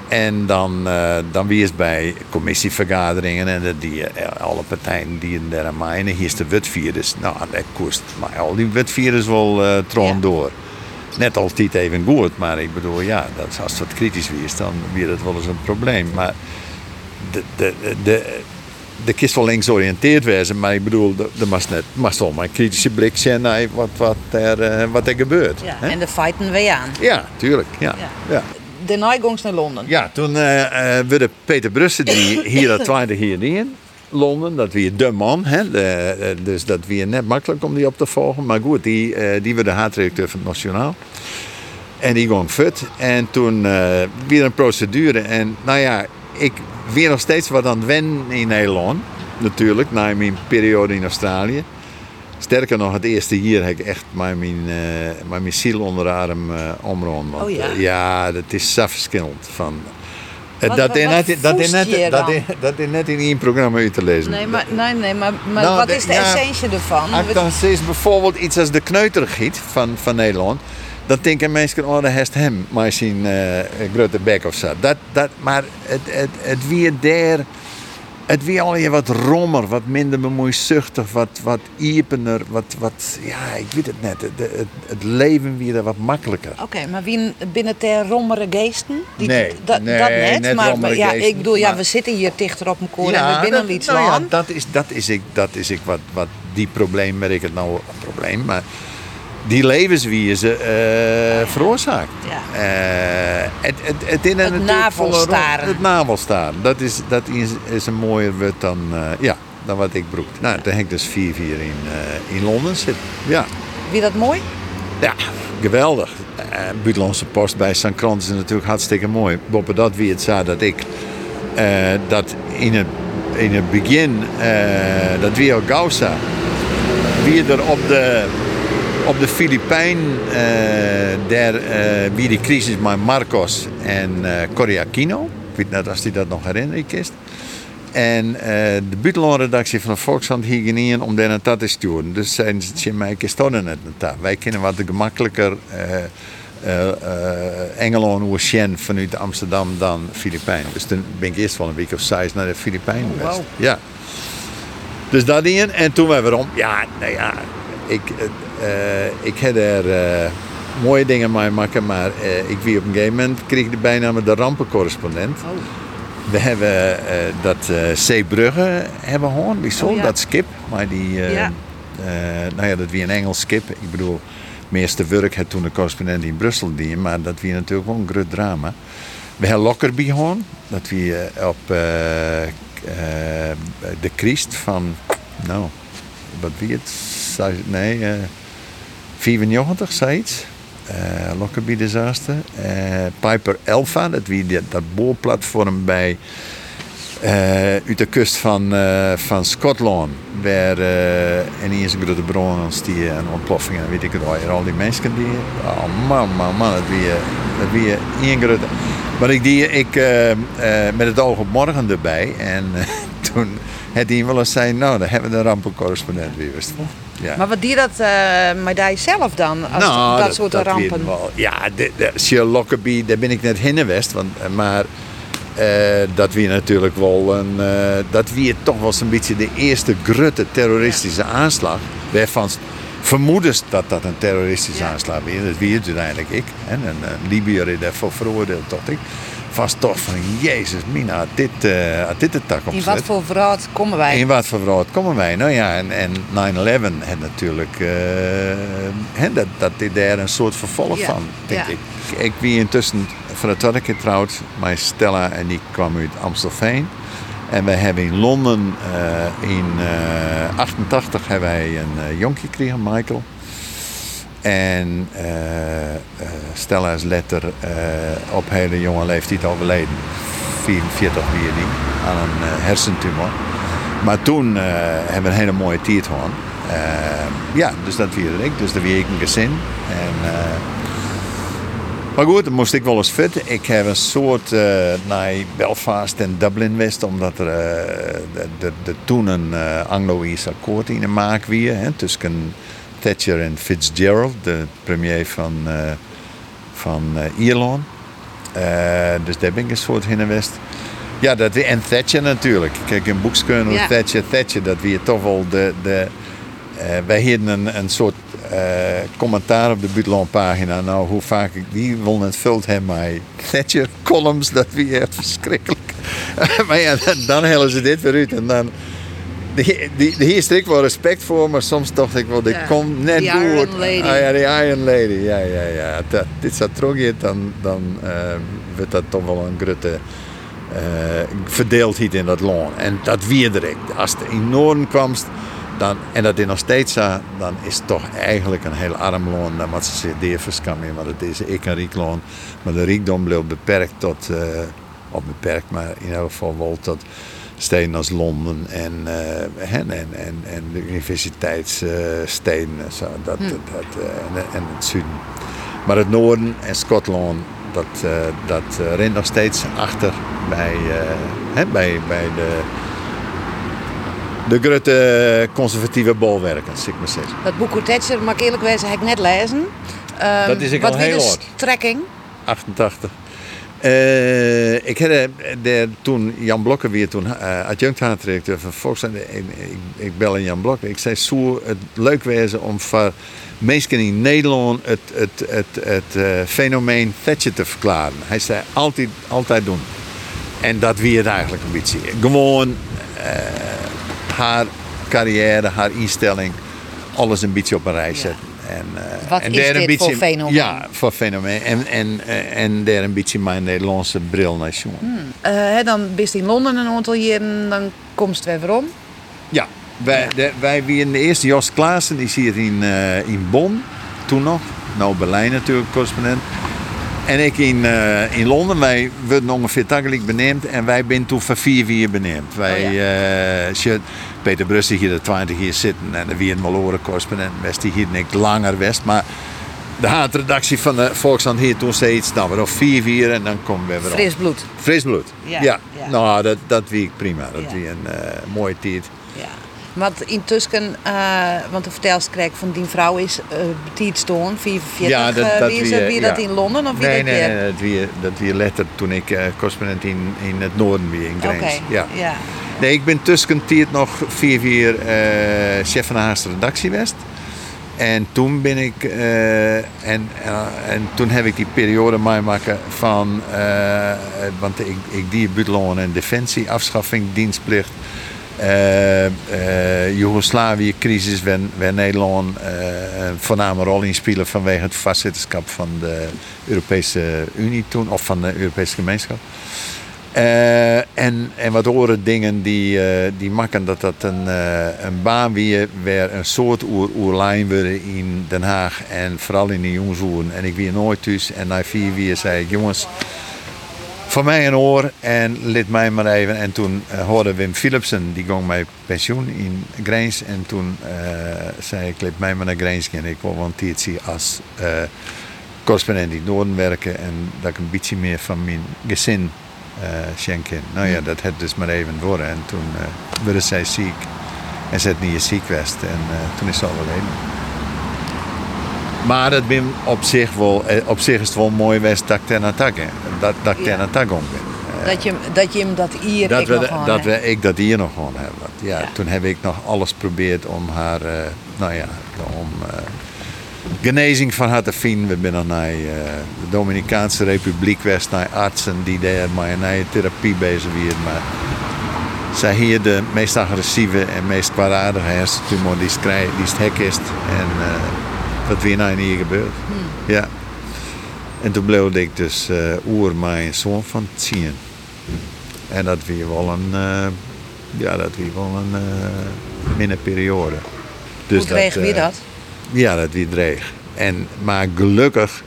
En dan, eh, dan wie is bij commissievergaderingen en dat die, eh, alle partijen die in daar aan mij. En hier is de wetvirus. Nou, dat kost maar al die wetvirus wel eh troon Ja. door. Net altijd even goed, maar ik bedoel, ja, dat, als het wat kritisch is, dan weer dat wel eens een probleem. Maar de, de, de, de kist wel links georiënteerd wezen, maar ik bedoel, er- mag net mag maar een kritische blik zijn naar wat, wat, er, eh, wat er gebeurt. Ja, hè? en de fighten we aan. ja, tuurlijk. Ja. Ja. Ja. De naaigongs naar Londen. Ja, toen werd Peter Brussen, die hier dat <laughs> tweede hier in Londen, dat weer de man. Hè? De, eh, dus dat weer net makkelijk om die op te volgen. Maar goed, die, eh die werd de haatredacteur van het Nationaal. En die ging fut. En toen eh, weer een procedure. En nou ja, ik weer nog steeds wat aan het wennen in Nederland. Natuurlijk, na mijn periode in Australië. Sterker nog, het eerste jaar heb ik echt mijn, maar mijn ziel onder de arm omrond. Want, Oh ja? ja, dat is zo verschillend. Van, Wat- dat, wat- is net, dat, is net, dat, is, is net in één programma uit te lezen. Nee, maar, nee, nee, maar, maar Nou, wat de- is de ja, essentie ervan? Dan zie bijvoorbeeld iets als de kneutergiet van, van Nederland. Dan denken mensen, oh, dat heeft hem maar zijn eh grote bek of zo. Dat, dat, maar het, het, het weer daar, het weer al je wat rommer, wat minder bemoeizuchtig, wat, wat iepener, wat, wat, ja, ik weet het net. Het, het, het leven weer wat makkelijker. Oké, maar wie binnen ter rommere geesten? Die, Nee, dat, nee, dat net. net maar, ja, geesten, ik bedoel, ja, we zitten hier dichter op elkaar en we binnen dat, iets nou ja, dat is, dat is ik, dat is ik wat, wat die probleem, merk ik het nou een probleem, maar die levenswijze eh veroorzaakt. Ja. Eh, het, het, het, in Het navelstaren. Het navelstaren. Dat is, dat is, is een mooier woord dan, eh, ja, dan wat ik broek. Nou, dan heb ik dus vier vier in, in Londen zitten. Ja. Wie dat mooi? Ja, geweldig. Buitenlandse post bij St. Krant is natuurlijk hartstikke mooi. Boppen dat wie het zei dat ik dat in het, in het begin dat wie al gauw zei. Wie er op de, op de Filipijn eh, daar eh, wie die crisis met Marcos en eh Corriacino. Ik weet net als hij dat nog herinneren kist. En eh, de buitenlandredactie van de Volkshand hier om daar naartoe te sturen. Dus zeiden ze, "Tje, mij stonden het naartoe. Wij kunnen wat gemakkelijker eh eh, Engeland vanuit Amsterdam dan Filipijnen. Dus toen ben ik eerst wel een week of zes naar de Filipijnen Oh, geweest. wauw. Ja. Dus dat in. En toen we waarom? Ja, nou ja, ik, eh, eh, ik heb er eh, mooie dingen mee maken, maar ik wie op een gegeven moment kreeg de bijnaam de rampencorrespondent. Oh. We hebben dat Zeebrugge hebben gehoord, die Oh, ja. dat skip. Maar die, Ja. nou ja, dat wie een Engels skip. Ik bedoel, meeste werk had toen de correspondent in Brussel die, maar dat wie natuurlijk wel een groot drama. We hebben Lockerbie gehoord, dat wie eh, op de Christ van, nou, wat wie het? Nee, eh 94, zoiets. Eh Lockerbie disaster. Eh Piper Alpha, dat wie dat, boorplatform bij eh, uit de kust van, eh, van Schotland. Waar en is een grote bron die een ontploffing en weet ik het wel. Al die mensen die. Oh man, man, man, dat wie, eh, dat één grote. Maar ik die ik met het oog op morgen erbij. En <laughs> toen had hij wel eens zei, nou, dan hebben we de rampencorrespondent weer. Ja. Maar wat die dat uh, met zelf dan? Als dat, soort rampen. wel. Ja, de, de, Lockerbie, daar ben ik net heen geweest. Want, eh, maar eh, dat wie natuurlijk wel een, eh, dat wie toch wel een beetje de eerste grote terroristische aanslag. Waarvan vermoedens dat dat een terroristische Ja. aanslag is. Dat wie het uiteindelijk ik. En een Libiër is daarvoor veroordeeld tot ik. Vast toch van, jezus mina, had dit, had dit de tak op In wat voor verraad komen wij? in wat voor verhaal komen wij? Nou ja, en, en 9-11 had natuurlijk, hè, dat, dat is daar een soort vervolg Ja, van, denk ja. ik. Ik wie intussen voor de tweede keer Stella en die kwam uit Amstelveen. En wij hebben in Londen eh, in eh 88 hebben wij een jonkje gekregen, Michael. En eh, eh, Stella is letter eh, op hele jonge leeftijd overleden. 44 weer die, aan een hersentumor. Maar toen hebben we een hele mooie tiert gehad. Eh, ja, dus dat vierde ik. Dus dat wie ik een gezin. En, maar goed, dan moest ik wel eens fit. Ik heb een soort naar Belfast en Dublin west, omdat er de, de, de toen een eh, Anglo-Ierse akkoord in de maak weer. Hè, tussen Thatcher en Fitzgerald, de premier van, eh, van eh, Ierland. Eh, dus daar ben ik een soort heen en west. Ja, dat, en Thatcher natuurlijk. Kijk, een boekskeuren Ja. Thatcher. Thatcher, dat weer toch wel de... de wij hadden een, een soort commentaar op de Buitenlandpagina. Nou, hoe vaak ik die wil het vult hem mij Thatcher columns, dat weer echt verschrikkelijk. <laughs> maar ja, dan, dan hellen ze dit weer uit en dan... Die, die, die hier strikt wel respect voor, maar soms dacht ik wel, dit Ja, komt net Iron. Lady. Ah, ja, die Iron Lady, ja, ja, ja. Dat, dit terug hier, dan, dan eh, wordt dat toch wel een grote eh verdeeldheid in dat land. En dat weer direct. Als het in Noorden kwam, dan, en dat is nog steeds zo, dan is het toch eigenlijk een heel arm land. Dan moet ze zich deer verschammen, want het is ik een riek land. Maar de rijkdom bleef beperkt tot, eh of beperkt, maar in elk geval wel tot steden als Londen en, eh, en, en, en, en de universiteitssteden. en zo, dat, dat, eh, en, en het zuiden. Maar het noorden en Schotland, dat, eh, dat eh, rent nog steeds achter bij, eh, hè, bij, bij de, de grote conservatieve bolwerken, zeg ik maar zeggen. Dat boek Thatcher, mag ik eerlijk wezen, heb ik net lezen. Ehm, Dat is ik wat al heel de oud. strekking? 88. Eh, ik had eh, de, toen Jan Blokker weer toen uh, adjunct haatdirecteur van Volkswagen. Ik, ik, ik belde Jan Blokker. Ik zei, zou het leuk wezen om voor mensen in Nederland het, het, het, het eh, fenomeen Thatcher te verklaren. Hij zei, altijd, altijd doen. En dat weer het eigenlijk een beetje. Gewoon eh, haar carrière, haar instelling, alles een beetje op een rij zetten. En, eh, Wat en is daar een dit voor fenomeen? Ja, voor fenomeen. En, en, eh, en daar een beetje mijn Nederlandse bril naar jongen. Eh, dan bist in Londen een aantal jaren, dan komst weer weer om. Ja, wij, de, wij waren de eerste Jos Klaassen, die zit in, in Bonn, toen nog. Nou, Berlijn natuurlijk, correspondent. En ik in, eh, in Londen, wij werden ongeveer tagalijk beneemd en wij zijn toen voor vier vier beneemd. Wij, Oh eh, Peter Brussel hier de 20 jaar zitten en de wie een Maloren correspondent West, die hier niet langer West, maar de haatredactie van de Volkskrant hier toen steeds, nou, we nog vier vier en dan komen we weer op. Fris bloed. Fris bloed. Ja, Ja, ja. nou, dat, dat wie ik prima. Dat wie een eh, mooie tijd. Ja. Want intussen, eh want de vertelst kreeg van die vrouw is uh, stoon, 44. Ja, dat- eh, dat wie is wie, eh, dat in Londen of wie Nee, dat nee, nee, dat wie, dat wie letter toen ik correspondent in, in het noorden weer in Grijns. Ja. ja. Nee, ik ben tussentijd nog vier vier eh, chef van de Haagse redactie geweest. En toen ben ik, en, en, en toen heb ik die periode meemaken van, want ik, ik die buitenland en defensie, afschaffing, dienstplicht, Joegoslavië-crisis, waar, Nederland eh, een voorname rol in spelen vanwege het vastzitterschap van de Europese Unie toen, of van de Europese gemeenschap. Eh, en, en wat andere dingen die, eh, die maken dat dat een, eh, een baan weer waar een soort oer, oerlijn worden in Den Haag en vooral in de jongsoeren. En ik weer nooit thuis en na vier weer zei ik jongens, voor mij een oor en lid mij maar even. En toen eh, hoorde Wim Philipsen, die ging mij pensioen in Grijns. En toen eh, zei ik, lid mij maar naar Grijns en ik wil want zie als eh, correspondent in het Noorden werken. En dat ik een beetje meer van mijn gezin schenken. Nou ja, dat had dus maar even worden. En toen werd zij ziek. En ze had niet ziek geweest. En toen is ze overleden. Maar het ben op zich wel, eh, op zich is het wel mooi geweest dat ik ten attack dat, dat ik Ja. ten attack om ben. Dat je, dat je hem dat hier Dat, ik we, nog gewoon, dat we, ik dat hier nog gewoon hebben. Ja, Ja. Toen heb ik nog alles geprobeerd om haar, eh, nou ja, om eh, genezing van haar te vinden. We zijn naar eh, de Dominicaanse Republiek geweest, naar artsen die daar maar therapie bezig waren. Maar zij hier de meest agressieve en meest kwaadaardige hersentumor die het krijgt, die het hek is. En dat weer nou hier gebeurd. Ja. En toen bleef ik dus eh oer mijn zoon van zien. En dat weer wel een, eh, ja, dat weer wel een eh minder periode. Dus Hoe kreeg wie eh, dat? Ja, dat wie dreig. En, maar gelukkig,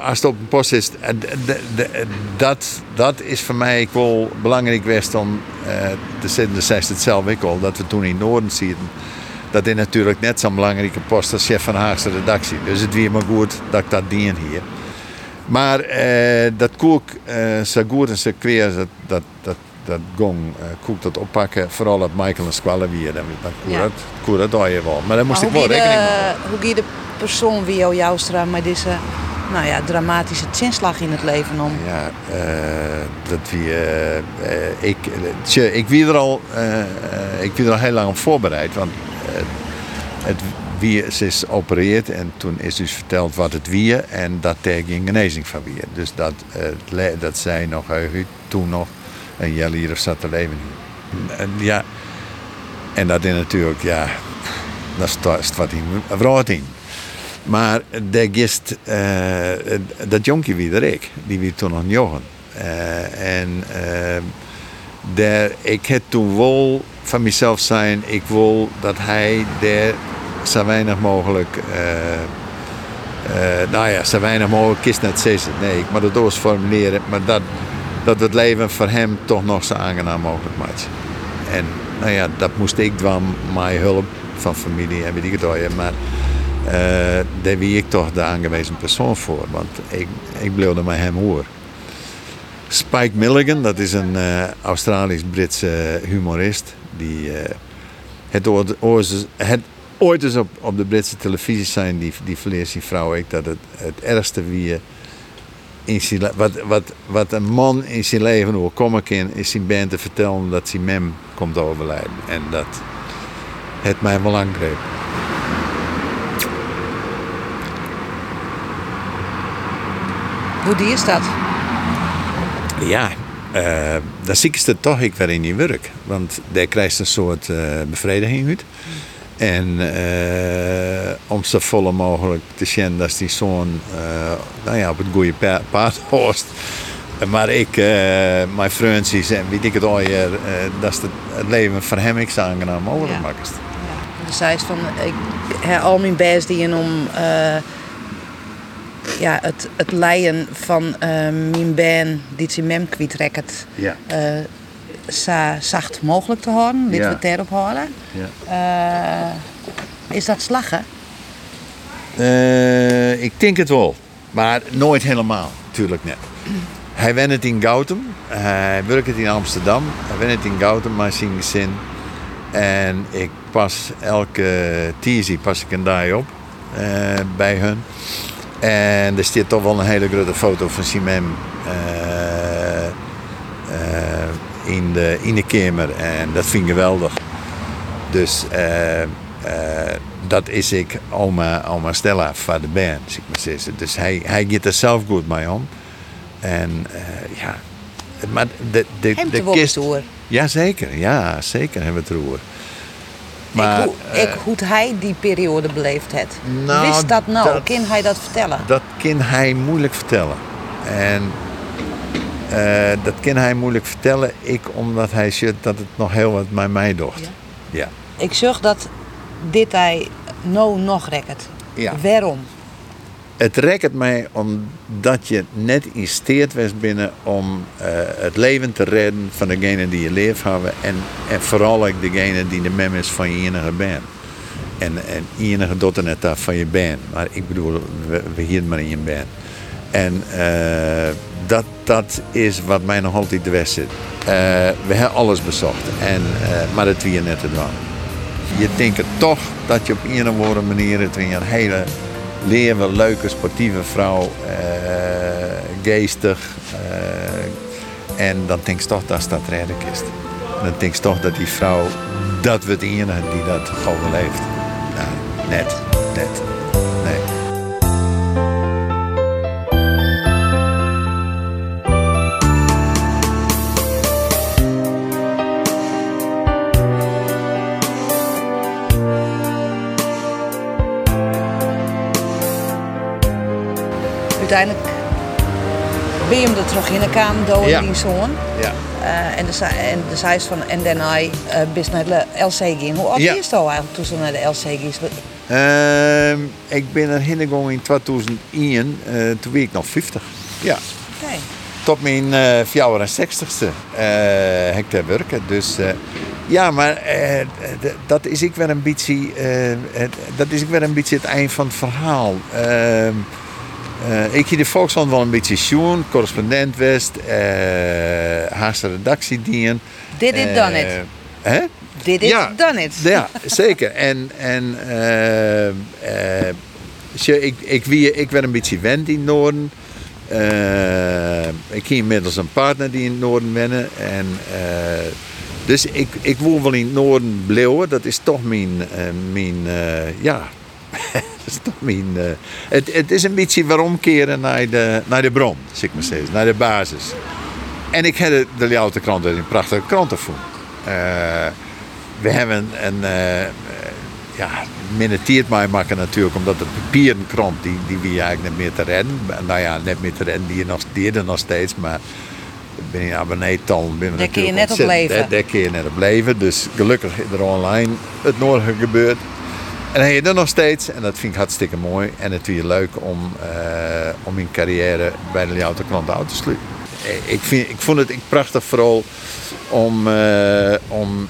als het op een post is, dat, dat is voor mij wel belangrijk geweest om te zetten. Dat zei ze het zelf ook al, dat we toen in Noorden zitten. Dat is natuurlijk net zo'n belangrijke post als chef van de Haagse redactie. Dus het weer maar goed dat ik dat dien hier. Maar eh, dat koek eh zo goed en zo kweer, dat, dat, dat, dat gong, eh koek dat oppakken. Vooral dat Michael een squallen weer. Dan dan koe Ja. dat, koe dat doe je wel. Maar daar moest Maar ik wel rekening mee de, hoe gie de persoon wie jou Joustra met deze nou ja, dramatische zinslag in het leven om? Ja, eh, dat wie, eh, eh, ik, eh, tje, ik wie er al, eh, eh, ik wie er al heel lang op voorbereid, want eh, het is opereerd en toen is dus verteld wat het wie en dat er geen genezing van wie. Dus dat, eh, dat zij nog toen nog een jaar hier of zat te leven. En, ja, en dat is natuurlijk, ja, dat is wat in wraad in. Maar de gist, eh, dat jonkje wie er ik, die wie toen nog jongen. Eh, en eh, daar, ik heb toen wel van mezelf zijn, ik wil dat hij daar zo weinig mogelijk, eh, nou ja, zo weinig mogelijk kist net zeggen. Nee, ik moet het doos formuleren, maar dat, dat het leven voor hem toch nog zo aangenaam mogelijk maakt. En nou ja, dat moest ik doen met hulp van familie en weet ik Maar eh, daar wie ik toch de aangewezen persoon voor. Want ik, ik bleef er met hem hoor. Spike Milligan, dat is een Australisch-Britse humorist. Die eh, het, ooit, ooit- het ooit eens op, op de Britse televisie zijn, die, die verleert zijn vrouw ik, dat het, het ergste wie in zijn, wat, wat, wat een man in zijn leven hoe komen kan, is zijn band te vertellen dat zijn mem komt overlijden. En dat het mij wel aangreep. Hoe die is dat? Ja, eh dan zie ik het toch ik weer in die werk. Want daar krijgt een soort eh, bevrediging uit. En eh, om zo volle mogelijk te zien dat die zoon nou ja, op het goede pa- paard <laughs> hoort. Maar ik, mijn vriendjes en weet ik het al, dat is het, leven voor hem ik zo aangenaam mogelijk Ja. maakt. Dus hij is van, ik heb al mijn best die om ja, het, het leien van eh, mijn band die zijn mem kwijtraakt, Ja. eh, zo zacht mogelijk te houden, dit Ja. we houden. Ja. Eh, is dat slagen? Eh, ik denk het wel. Maar nooit helemaal, natuurlijk net. Hij went het in Gautum. Hij werkt het in Amsterdam. Hij went het in Gautum, maar zijn gezin. En ik pas elke tizi pas ik een dag op eh, bij hun. En er staat toch wel een hele grote foto van Simem eh, eh, in, de, in de kamer. En dat vind ik geweldig. Dus eh, dat is ik oma, oma Stella van de band, zeg maar zeggen. Dus hij, hij gaat er zelf goed mee om. En eh, ja, maar de, de, Hem de te kist... door. Ja, zeker. Ja, zeker hebben we het roer. Maar, ik, hoe, ik, hoe hij die periode beleefd heeft. nou, Wist dat nou? dat- Kan hij dat vertellen? dat kan hij moeilijk vertellen. En eh, dat kan hij moeilijk vertellen. Ik omdat hij ziet dat het nog heel wat met mij doet. Ja. Ja. Ik zag dat dit hij nou nog rekkert. Ja. Waarom? Het rekt mij omdat je net in steert was binnen om eh, het leven te redden van degene die je leef hebben. En, vooral ook degene die de mem is van je enige band. En, en enige dotter net daar van je band. Maar ik bedoel, we, hier maar in je band. En eh, dat, dat is wat mij nog altijd de weg zit. Eh, we hebben alles bezocht. En, maar het weer net te doen. Je denkt toch dat je op een of andere manier het weer een hele leven, leuke, sportieve vrouw, eh, geestig. eh, en dan denk je toch dat dat redelijk is. Dan denk je toch dat die vrouw, dat we het enige die dat overleeft. Nou, net, net. Uiteindelijk ben je hem er terug in de kamer door Ja. die zoon. Ja. Eh, en de en de zei van en daarna uh, bis naar de LC ging. Hoe oud Ja. is het al eigenlijk toen ze naar de LC ging? Ehm, ik ben er heengegaan in 2001, eh, toen was ik nog 50. Ja. Oké. Tot mijn eh 64ste eh heb ik daar werken. Dus eh, ja, maar eh, dat is ik weer een beetje, eh, dat is ik weer een beetje het eind van het verhaal. Eh, ik heb de Volkskrant wel een beetje schoen, correspondent West, eh Haagse redactiedien. Did it, done it. Hè? Did it, Ja. done it. Ja, zeker. En, en eh, eh, ik, ik, wie, ik werd een beetje wend in het noorden. Eh, ik heb inmiddels een partner die in het noorden wennen. En, eh, dus ik, ik woon wel in het noorden blijven. Dat is toch mijn, eh, mijn eh, ja, <laughs> dat is toch mijn, eh, het, het is een beetje waarom keren naar de, naar de bron, zeg ik maar steeds, naar de basis. En ik heb de, de Ljouwte krant een prachtige kranten voor. Eh, we hebben een, eh, ja, minneteert mij maken natuurlijk, omdat de papieren krant, die, die wie eigenlijk niet meer te redden. Nou ja, net meer te redden, die, nog, die er nog steeds, maar ben je abonneetal. Ben we Daar kun je net op leven. Daar kun je net op leven. Dus gelukkig is er online het nodige gebeurd. En hij er nog steeds en dat vind ik hartstikke mooi. En het weer leuk om, eh, om mijn carrière bij de Ljouwte krant uit te sluiten. Eh, Ik, vind, ik vond het prachtig vooral om, eh, om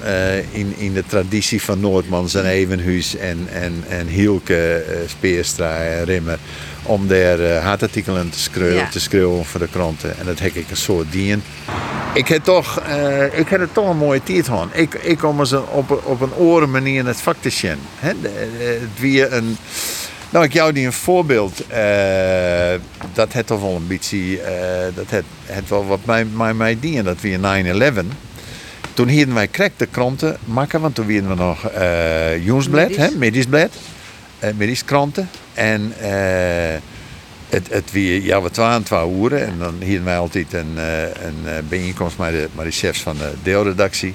in, in de traditie van Noordmans en Evenhuis en, en, en Hielke, Speerstra en Rimmer, om daar hartartikelen te schreeuwen, Ja. te schreeuwen voor de kranten. En dat heb ik een soort dien. Ik heb toch, eh, ik heb het toch een mooie tijd gehad. Ik, ik kom eens een- op, een- op een oren manier het vak te zien. Het weer een... Nou, ik jou die een voorbeeld. eh, dat het toch wel een beetje. dat het, het wel wat mij, mij, mij dien. Dat weer 9-11. Toen hielden wij krek de kranten maken, want toen werden we nog Jonsblad, Middies. hè, eh Middieskranten. En eh, het, het weer, ja, we twaalf, twaalf uren. En dan hielden wij altijd een, eh, een eh, bijeenkomst met de, met de chefs van de deelredactie.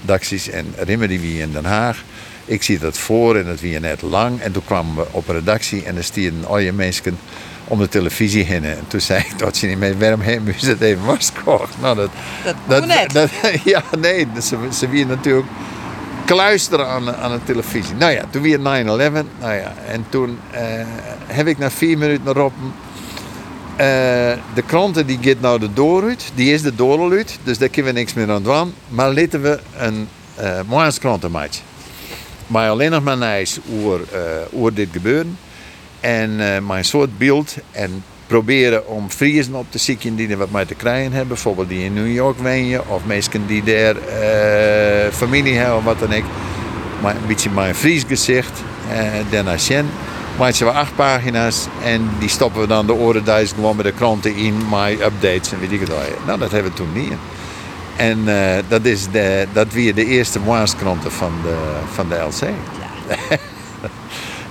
redacties. En Rimmer die wie in Den Haag. Ik zie dat voor en het weer net lang. En toen kwamen we op een redactie en er stierden al je mensen om de televisie heen. En toen zei ik dat ze niet meer, waarom hebben ze het even vastgekocht? Nou, dat, Dat net. dat- <laughs> ja, nee, ze, ze weer natuurlijk kluisteren aan, aan de televisie. Nou ja, toen weer 9-11. Nou ja, en toen eh, heb ik na vier minuten erop... eh, de kranten die gaat nou de door uit. Die is de door uit. Dus daar kunnen we niks meer aan doen. Maar laten we een uh, morgenskranten maken. Maar alleen nog maar nice eh, hoe dit gebeurde. En eh een soort beeld. En proberen om Friesen op te zoeken die er wat mee te krijgen hebben. Bijvoorbeeld die in New York wonen. Of mensen die daar eh, familie hebben of wat dan ook. Maar een beetje mijn Fries gezicht. eh daarna Sjen. Maatje we acht pagina's en die stoppen we dan de orenduis gewoon met de kranten in, my updates en weet ik het al. Nou, dat hebben we toen niet. En eh, dat, is de, dat weer de eerste moerskranten van de, van de LC. <laughs>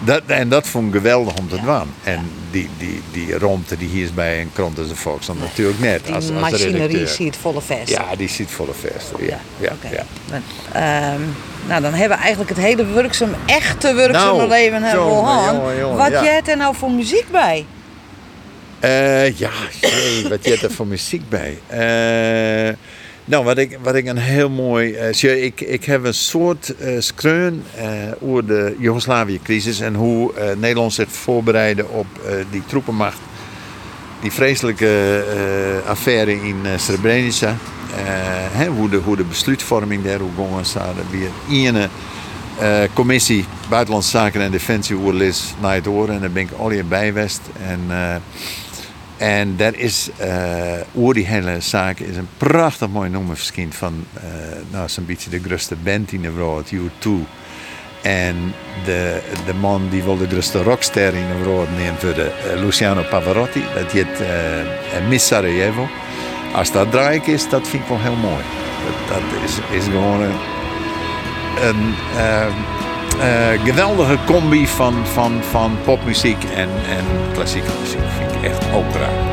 dat, en dat vond ik geweldig om te doen. En die, die, die romte die hier is bij een krant als de Volkskrant natuurlijk net. Die als, als machinerie ziet volle vest. Ja, die zit volle vesten. Ja, ja, ja. Dan, ehm, nou, dan hebben we eigenlijk het hele werkzaam, echte werkzame Nou, leven hebben we Wat ja. jij er nou voor muziek bij? Eh, ja, jee, wat je er voor muziek bij? Eh, nou, wat ik, wat ik een heel mooi... eh, ik, ik heb een soort eh skreun eh, over de Joegoslavië-crisis... en hoe Nederland zich voorbereidde op die troepenmacht. Die vreselijke affaire in Srebrenica. Hoe, de, hoe de besluitvorming daar, hoe gongen. Weer ene eh, commissie Buitenlandse Zaken en Defensie naar het oren. En daar ben ik al bij. En... eh, en daar is, eh oer die hele zaak is een prachtig mooi nummer verschijnd van, eh nou, zo'n beetje de grootste band in de wereld, U2. En de, de man die wil de grootste rockster in de wereld neemt voor de eh, Luciano Pavarotti. Dat heet eh, Miss Sarajevo. Als dat draaiik is, dat vind ik wel heel mooi. Dat, dat is, is gewoon een eh, geweldige combi van, van, van popmuziek en, en klassieke muziek. Vind ik echt opera.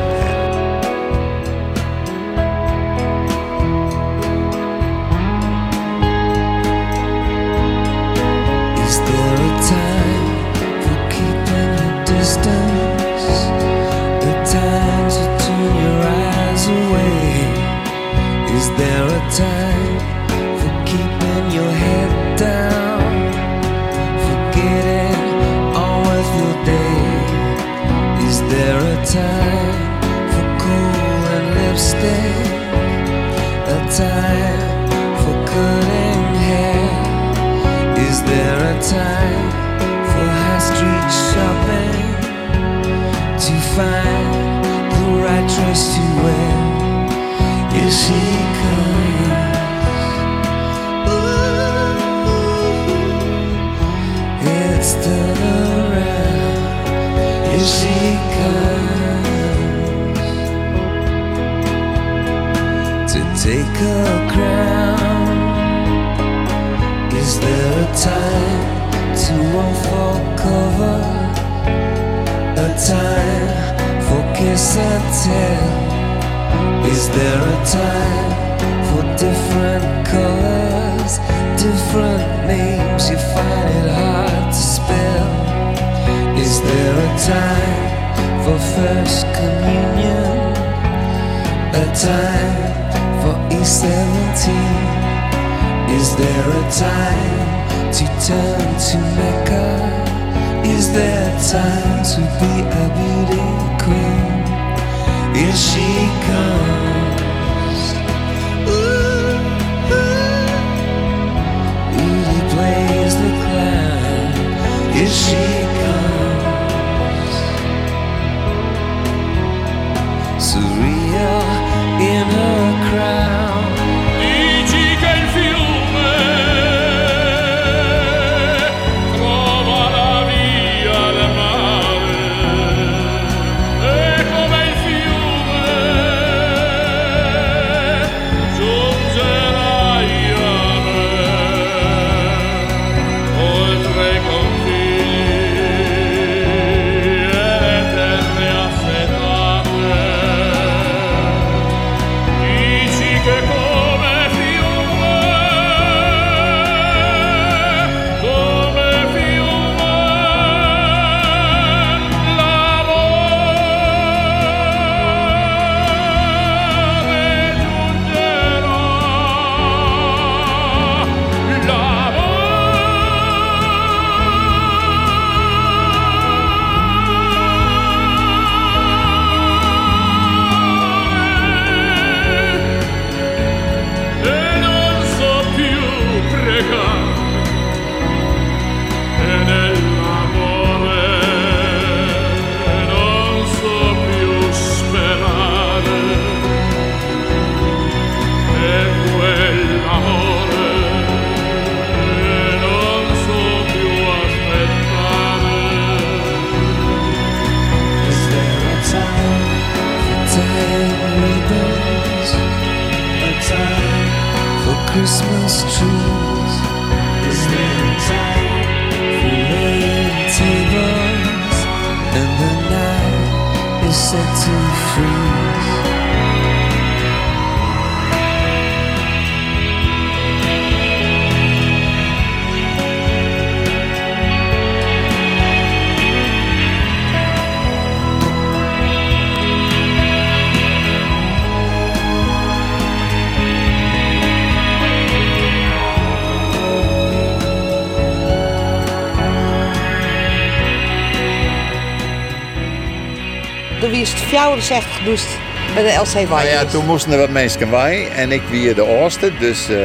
Wist 64 dus bij de LC Nou ja, toen moesten er wat mensen bij en ik wie de oorste, dus eh,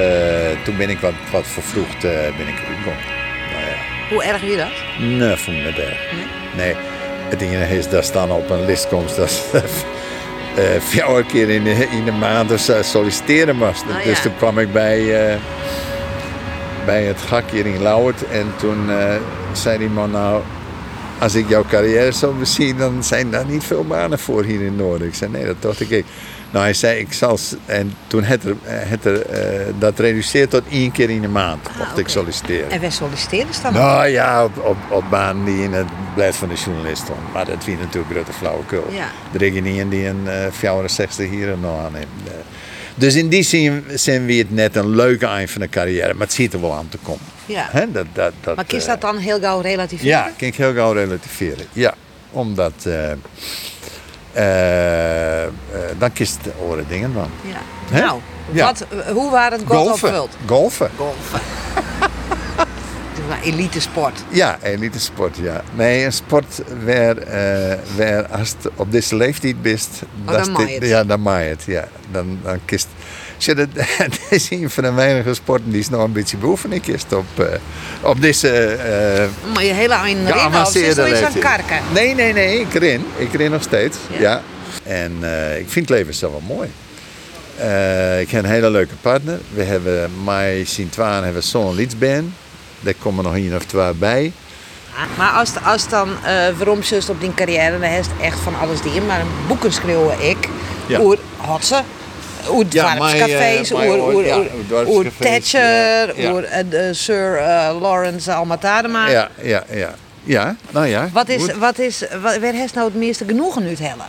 toen ben ik wat, wat vervroegd uh, ben ik gekomen. Nou ja, Hoe erg is dat? nee, vond ik niet erg. Nee, het ding is, daar staan op een listkomst dat uh, <laughs> vier keer in de, in de maand dus, uh, solliciteren moest. Nou dus ja. toen kwam ik bij, uh, bij het gak hier in Lauwert en toen uh, zei die man nou, als ik jouw carrière zou bezien, dan zijn daar niet veel banen voor hier in Noorden. Ik zei, nee, dat dacht ik. ik. Nou, hij zei, ik zal... En toen het er, het er, eh, dat reduceert tot één keer in de maand, mocht ik oké. solliciteren. En wij solliciteren dan? Nou ja, op, op, op banen die in het blad van de journalist stonden. Maar dat vind ik natuurlijk grote flauwekul. Ja. Er is niet die een eh 64 hier nog aanneemt. Eh, Dus in die zin zijn we het net een leuke eind van de carrière. Maar het ziet er wel aan te komen. Ja. Dat, dat, dat, Maar kies eh, dat dan heel gauw relativeren? ja, kan ik heel gauw relativeren. Ja, omdat... eh, dan kiest het oren dingen van. Ja. Nou, Ja. wat, hoe waren het God Golfen. Golfen. <laughs> Golfen. Elite sport. Ja, een sport, ja. Nee, een sport waar, eh waar als het op deze leeftijd bent... Oh, dan maai het. Ja, dan maai het, ja. Dan, dan kist... Zie, dat, dat is een van de weinige sporten die is nog een beetje beoefening kist op, eh, op deze eh Maar je hele eind ringen of geavanceerde is aan karken? Nee, nee, nee, ik ren. Ik ren nog steeds, Ja? ja. En eh, ik vind het leven zelf wel mooi. Ik heb een hele leuke partner. We hebben mij Sint-Twaan hebben we zo'n. Daar komen nog één of twee bij. Maar als, als dan uh, veromzust op die carrière, dan is het echt van alles die Maar boeken schreeuwen ik. Ja. Oer Hotse. Oer Eh, oer, ooit, oer, Thatcher, oer eh, Sir eh, Lawrence Almatadema. Ja, ja, ja. Ja, nou ja. Wat is, goed. wat is, wat, waar heeft nou het meeste genoegen uit hellen?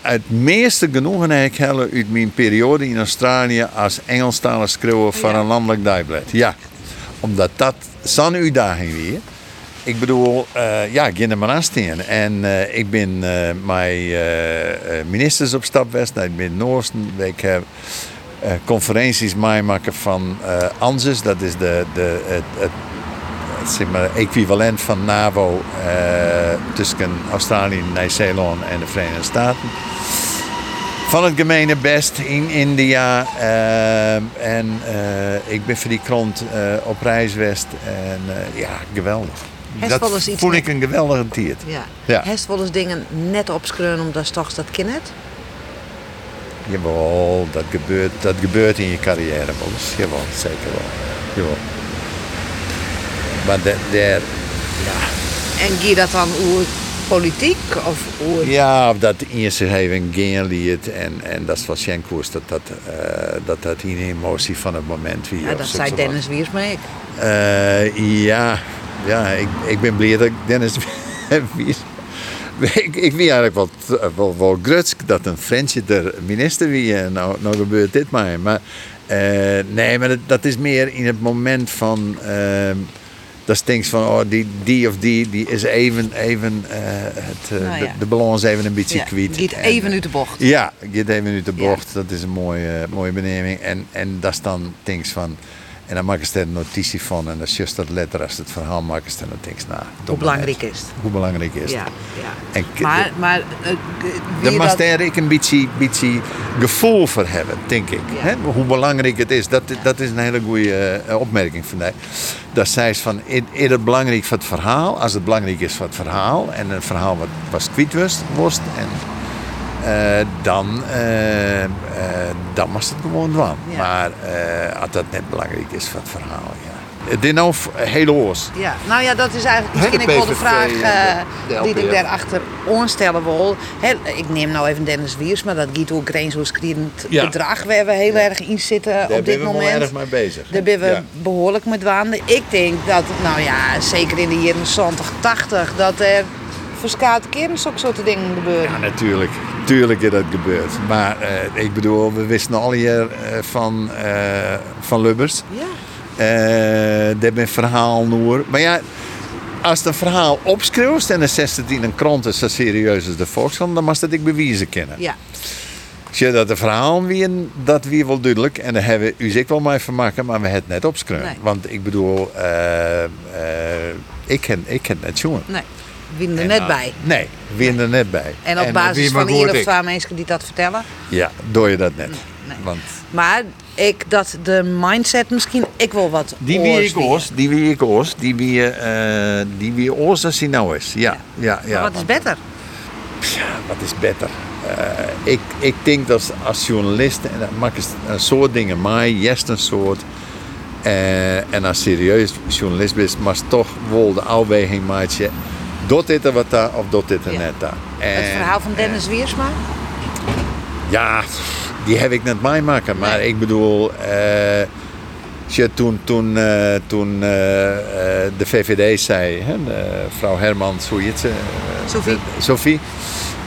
Het meeste genoegen heb ik helle uit mijn periode in Australië als Engelstalig schreeuwen van Ja. een landelijk dagblad. Ja, omdat dat zo'n uitdaging weer. Ik bedoel, eh, ja, ik. En eh, ik ben eh eh, ministers op stap geweest. Nou, ik ben Noorsten. Ik heb conferenties meemaken van ANZUS. Dat is de, de, het, het, zeg maar, equivalent van NAVO tussen Australië, Nieuw-Zeeland en de Verenigde Staten van het gemene best in India. en ik ben voor die krant op reis geweest. En ja, geweldig. Dat eens iets vond ik een geweldige tijd. Ja. Ja. Heeft wel eens dingen net opschreeuwen omdat toch dat kind? Jawel, dat gebeurt, dat gebeurt in je carrière wel eens. Jawel, zeker wel. Jawel. Maar daar, En gie dat dan oer politiek of oer... ja, of dat eerste even geen liet en, en dat is wel geen koers dat dat, eh, dat dat de emotie van het moment wie Ja, dat zei Dennis Wiersma ik. Eh, ja, ja ik, ik ben blij dat ik Dennis <laughs> wie ik, ik wie eigenlijk wel, wel, wel grutsk dat een Fransje de minister wie en nou, nou gebeurt dit maar. maar eh, nee, maar dat, dat is meer in het moment van ehm, dat denkt van oh, die, die of die, die is even, even eh, het, eh, Nou de, ja. de balans even een beetje Ja, kwijt. giet En, even eh, uit de bocht. ja, je even uit de Ja. bocht. Dat is een mooie, mooie benaming. En, en dat is dan things van. En dan maken ze er een notitie van. En dat is juist dat letter als het verhaal maken ze dan things na. Hoe belangrijk is het? Hoe belangrijk is het? Ja, ja. En Maar, maar wie Daar dat... ik een beetje, beetje gevoel voor hebben, denk ik. Ja. Hè? Hoe belangrijk het is, dat, dat is een hele goede eh, opmerking van mij. Dat zij is van, is, het belangrijk voor het verhaal? Als het belangrijk is voor het verhaal en een verhaal wat was kwijt was, en dan, eh, eh, dan was het gewoon. Ja. Maar eh, als dat net belangrijk is voor het verhaal, ja. Het is nou oors. Ja, nou ja, dat is eigenlijk misschien de ik wel de vraag eh, die ik daarachter onstellen wil. Hè, ik neem nou even Dennis Wiers, maar dat gaat ook grensoverschrijdend Ja. bedrag waar we heel erg in zitten Daar op dit we wel moment. erg mee bezig. Daar ben we Ja. behoorlijk met waanden. Ik denk dat, nou ja, zeker in de jaren 70, 80, dat er verschillende keren zulke soort dingen gebeuren. Ja, natuurlijk. Tuurlijk is dat gebeurd. Maar eh, ik bedoel, we wisten al hier eh, van, eh, van Lubbers. Ja. Daar ben verhaal noer. Maar ja, als het een verhaal opschreeuwt en dan zet het in een krant is zo serieus als de Volkskrant, dan mag dat ik bewijzen kennen. Ja. Je dat een verhaal wie, dat wie wel duidelijk en daar hebben we u zich wel mee vermaken, maar we het net opschreeuwen. Nee. Want ik bedoel, ik ken ik het net jongen. Nee, we zijn er net bij. Nee, we zijn er net bij. En op basis maar van één of ik. twee mensen die dat vertellen. Ja, doe je dat net. Nee. Want Maar ik dat de mindset misschien ik wel wat die wie ik oors, die wie ik oors, die wie, eh die wie oors als hij nou is. Ja, ja, ja. Maar wat is beter? Ja, wat is beter? Eh, ik, ik denk dat als journalist, en dat maak je een soort dingen mee, juist een soort. eh, en als serieus journalist bent, maar toch wel de afweging maatje. Doet dit er wat daar of doet dit er net daar? Het verhaal van Dennis Wiersma? Ja, die heb ik net meemaken. Maar ik bedoel, je toen, toen, eh, toen eh, de VVD zei, hè, de, vrouw Herman, hoe heet ze? Sophie. Sophie.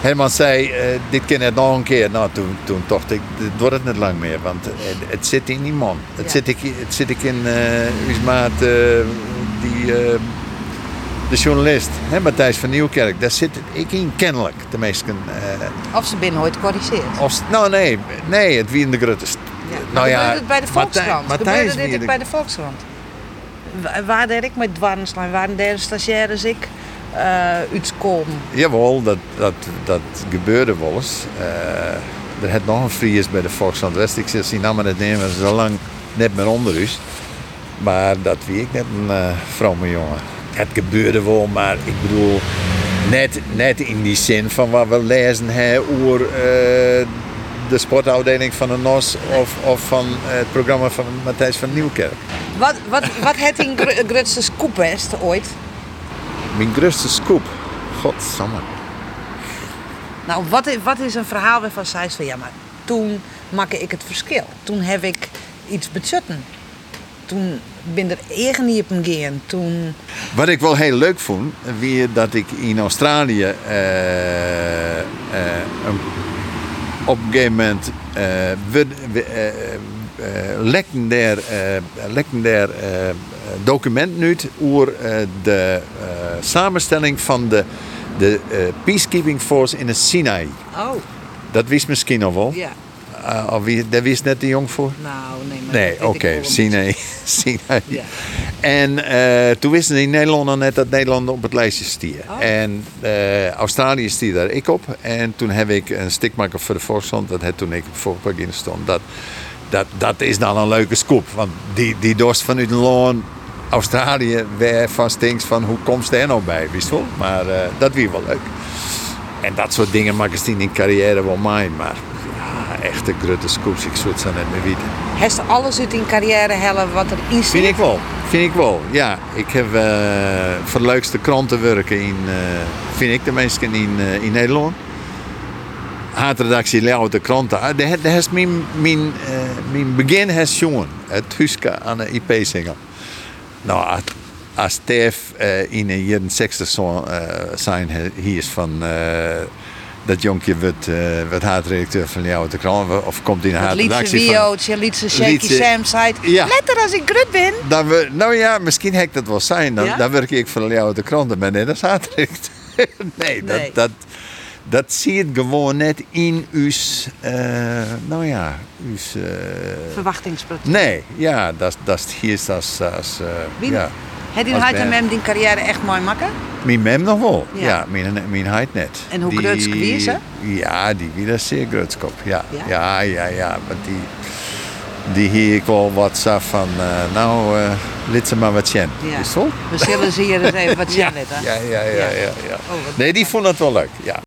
Herman zei, dit kan het nog een keer. Nou, toen, toen dacht ik, dit wordt het niet lang meer. Want het, het zit in die man. Het, Ja. zit, ik, het zit ik in uh, maat, die, de journalist, hè, Matthijs van Nieuwkerk. Daar zit ik in kennelijk, de meesten. eh, Of ze binnen ooit gecorrigeerd. of, nou nee, nee, het wie in de grootste. Ja. Nou ja, gebeurde het bij de Volkskrant? Matthij- Matthijs gebeurde dit de- bij de Volkskrant? Wa- Waar deed ik met dwarrenslijn? Waren daar stagiaires ik uh, uitkomen? Jawel, dat, dat, dat gebeurde wel eens. Eh, er had nog een Fries bij de Volkskrant West. Ik zeg, die namen het nemen zo lang net meer onder is. Maar dat wie ik net een uh, vrome jongen. Het gebeurde wel, maar ik bedoel, net, net in die zin van wat we lezen hè, over uh, de sportafdeling van de NOS of, of van het programma van Matthijs van Nieuwkerk. Wat, wat, wat het in gr grootste scoop west ooit? Mijn grootste scoop? Godsamme. Nou, wat is, wat is een verhaal waarvan zij van ja, maar toen maakte ik het verschil. Toen heb ik iets bezutten. Toen ben er eigen niet op gaan. Toen... Wat ik wel heel leuk vond, weer dat ik in Australië uh, uh, op een gegeven moment uh, we, we, lekten daar, lekten daar document nu over de samenstelling van de, de peacekeeping force in het Sinai. Oh. Dat wist misschien nog wel. Ja. Uh, of wie, daar wist net de jong voor? Nou, nee. Maar nee, oké. Okay. <laughs> Sinai. Ja. En uh, toen wisten ze in Nederland nog net dat Nederland op het lijstje stier. Oh. En uh, Australië stier daar ik op. En toen heb ik een stikmaker voor de Volkskrant. Dat had toen ik op voorpagina stond. Dat, dat, dat is dan een leuke scoop. Want die, die dorst vanuit loon Australië weer van stinks van hoe komt er nou bij, wist wel. Maar dat weer wel leuk. En dat soort dingen maken ze in carrière wel mijn. Maar echte grote scoops, ik zou het zo net meer weten. Heeft alles uit in carrière hellen wat er zit? Vind ik wel. Vind ik wel, ja. Ik heb uh, voor de leukste kranten werken in, uh, vind ik de meesten in, uh, in Nederland. Haatredactie Leo de kranten. Ah, Dat is mijn, mijn, mijn begin has jongen. Het huske aan de IP zingen. Nou, als Stef in een jaren 60 zo, uh, zijn hier is van dat jonkje wordt, uh, wordt haatredacteur van Leo de krant of komt in een haatredactie van... Lietse Lietse Shaky Sam zei ja. letter als ik grut ben. Dan we, nou ja, misschien hek dat wel zijn. Dan, ja? dan werk ik voor Leo de krant maar net als haatredacteur. <laughs> nee, dat, nee. Dat, dat zie je gewoon net in uw, uh, nou ja, uw... Uh, Verwachtingsproces. Nee, ja, dat, dat hier is als... als uh, ja. Had en mem die carrière echt mooi maken? Mijn mem nog wel, ja. ja mijn, mijn heid net. En hoe groot is ze? Ja, die weer zeer grootskop, ja. Ja, ja, ja, ja want die, die hier ik wel wat zag van, uh, nou, uh, ze maar wat chen. Ja. Is zo? We zullen ze hier eens even wat <laughs> chen ja. ja, ja, ja, ja, ja. Oh, nee, die vond het wel leuk, ja.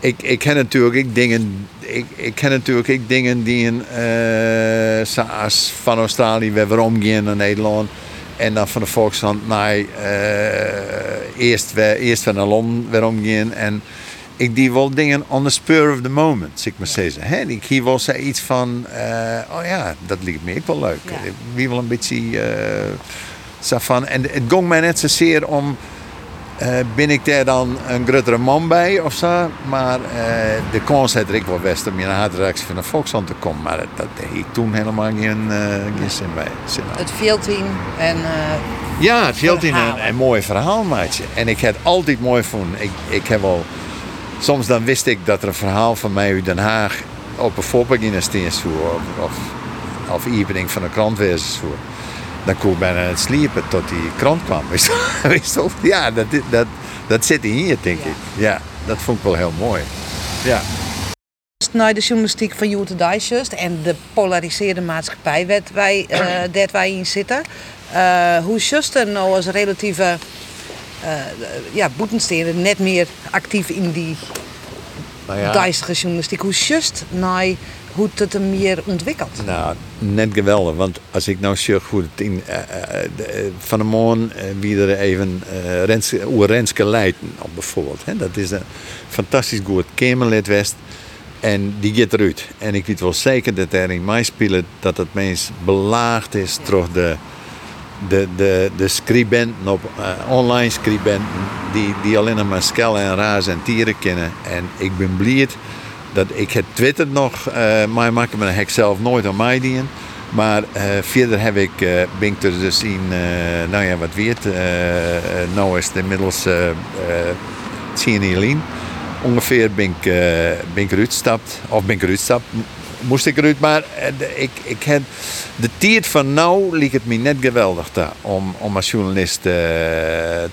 Ik, ik ken natuurlijk ik dingen, ik, ik ken natuurlijk ik dingen die in, uh, van Australië weer omgaan naar Nederland En dan van de Volkshand naar eh, eerst, weer, eerst weer naar Londen weer omgaan. En ik die wel dingen on the spur of the moment, zeg ik maar zeggen. Hè? Ik hier wel zei iets van, eh, oh ja, dat lijkt me ook wel leuk. Ja. Wie wel een beetje zo van. En het ging mij net zozeer om, ben ik daar dan een grotere man bij of zo. Maar eh, de kans had ik wel best om in een hartreactie van de Volkshand te komen. Maar dat, deed toen helemaal geen, eh, geen zin bij. Zin aan. Het veeltien en eh, Ja, het hield in een, mooi verhaal, maatje. En ik heb het altijd mooi gevonden. Ik, ik heb wel... Soms dan wist ik dat er een verhaal van mij uit Den Haag op een voorpagina stond of, of, of evening van een krant wezen zou. Dan kon ik bijna het sliepen tot die krant kwam. Wist je-? <laughs> Ja, dat, dat, dat zit hier, denk ik. Ja, dat vond ik wel heel mooi. Ja. naar de journalistiek van Youth Digest en de polariseerde maatschappij wij, eh <clears throat> dat wij in zitten. Eh, hoe just er nou als relatieve eh ja, boetensteden net meer actief in die Nou ja. journalistiek. Hoe just naar hoe het er meer ontwikkelt. Nou, net geweldig. Want als ik nou zeg hoe het in, eh, eh, eh, van de morgen eh, wie er even eh Renske, bijvoorbeeld. Hè, dat is een fantastisch goed Kamerlid West. En die gaat eruit. En ik weet wel zeker dat er in mij spelen dat het meest belaagd is door de, de, de, de scribenten op online scribenten die, die alleen maar skellen en razen en tieren kennen. En ik ben blij dat ik het Twitter nog eh maar dat heb ik zelf nooit aan mij dienen. Maar eh, verder heb ik, eh, ben ik er dus in, nou ja, wat weet, nou is het inmiddels geleden. Ongeveer ben ik, ben ik eruit gestapt, of ben ik eruit gestapt, moest ik eruit, maar eh, de- ik, ik heb, de tijd van nou liep het me net geweldig daar, om, om als journalist eh,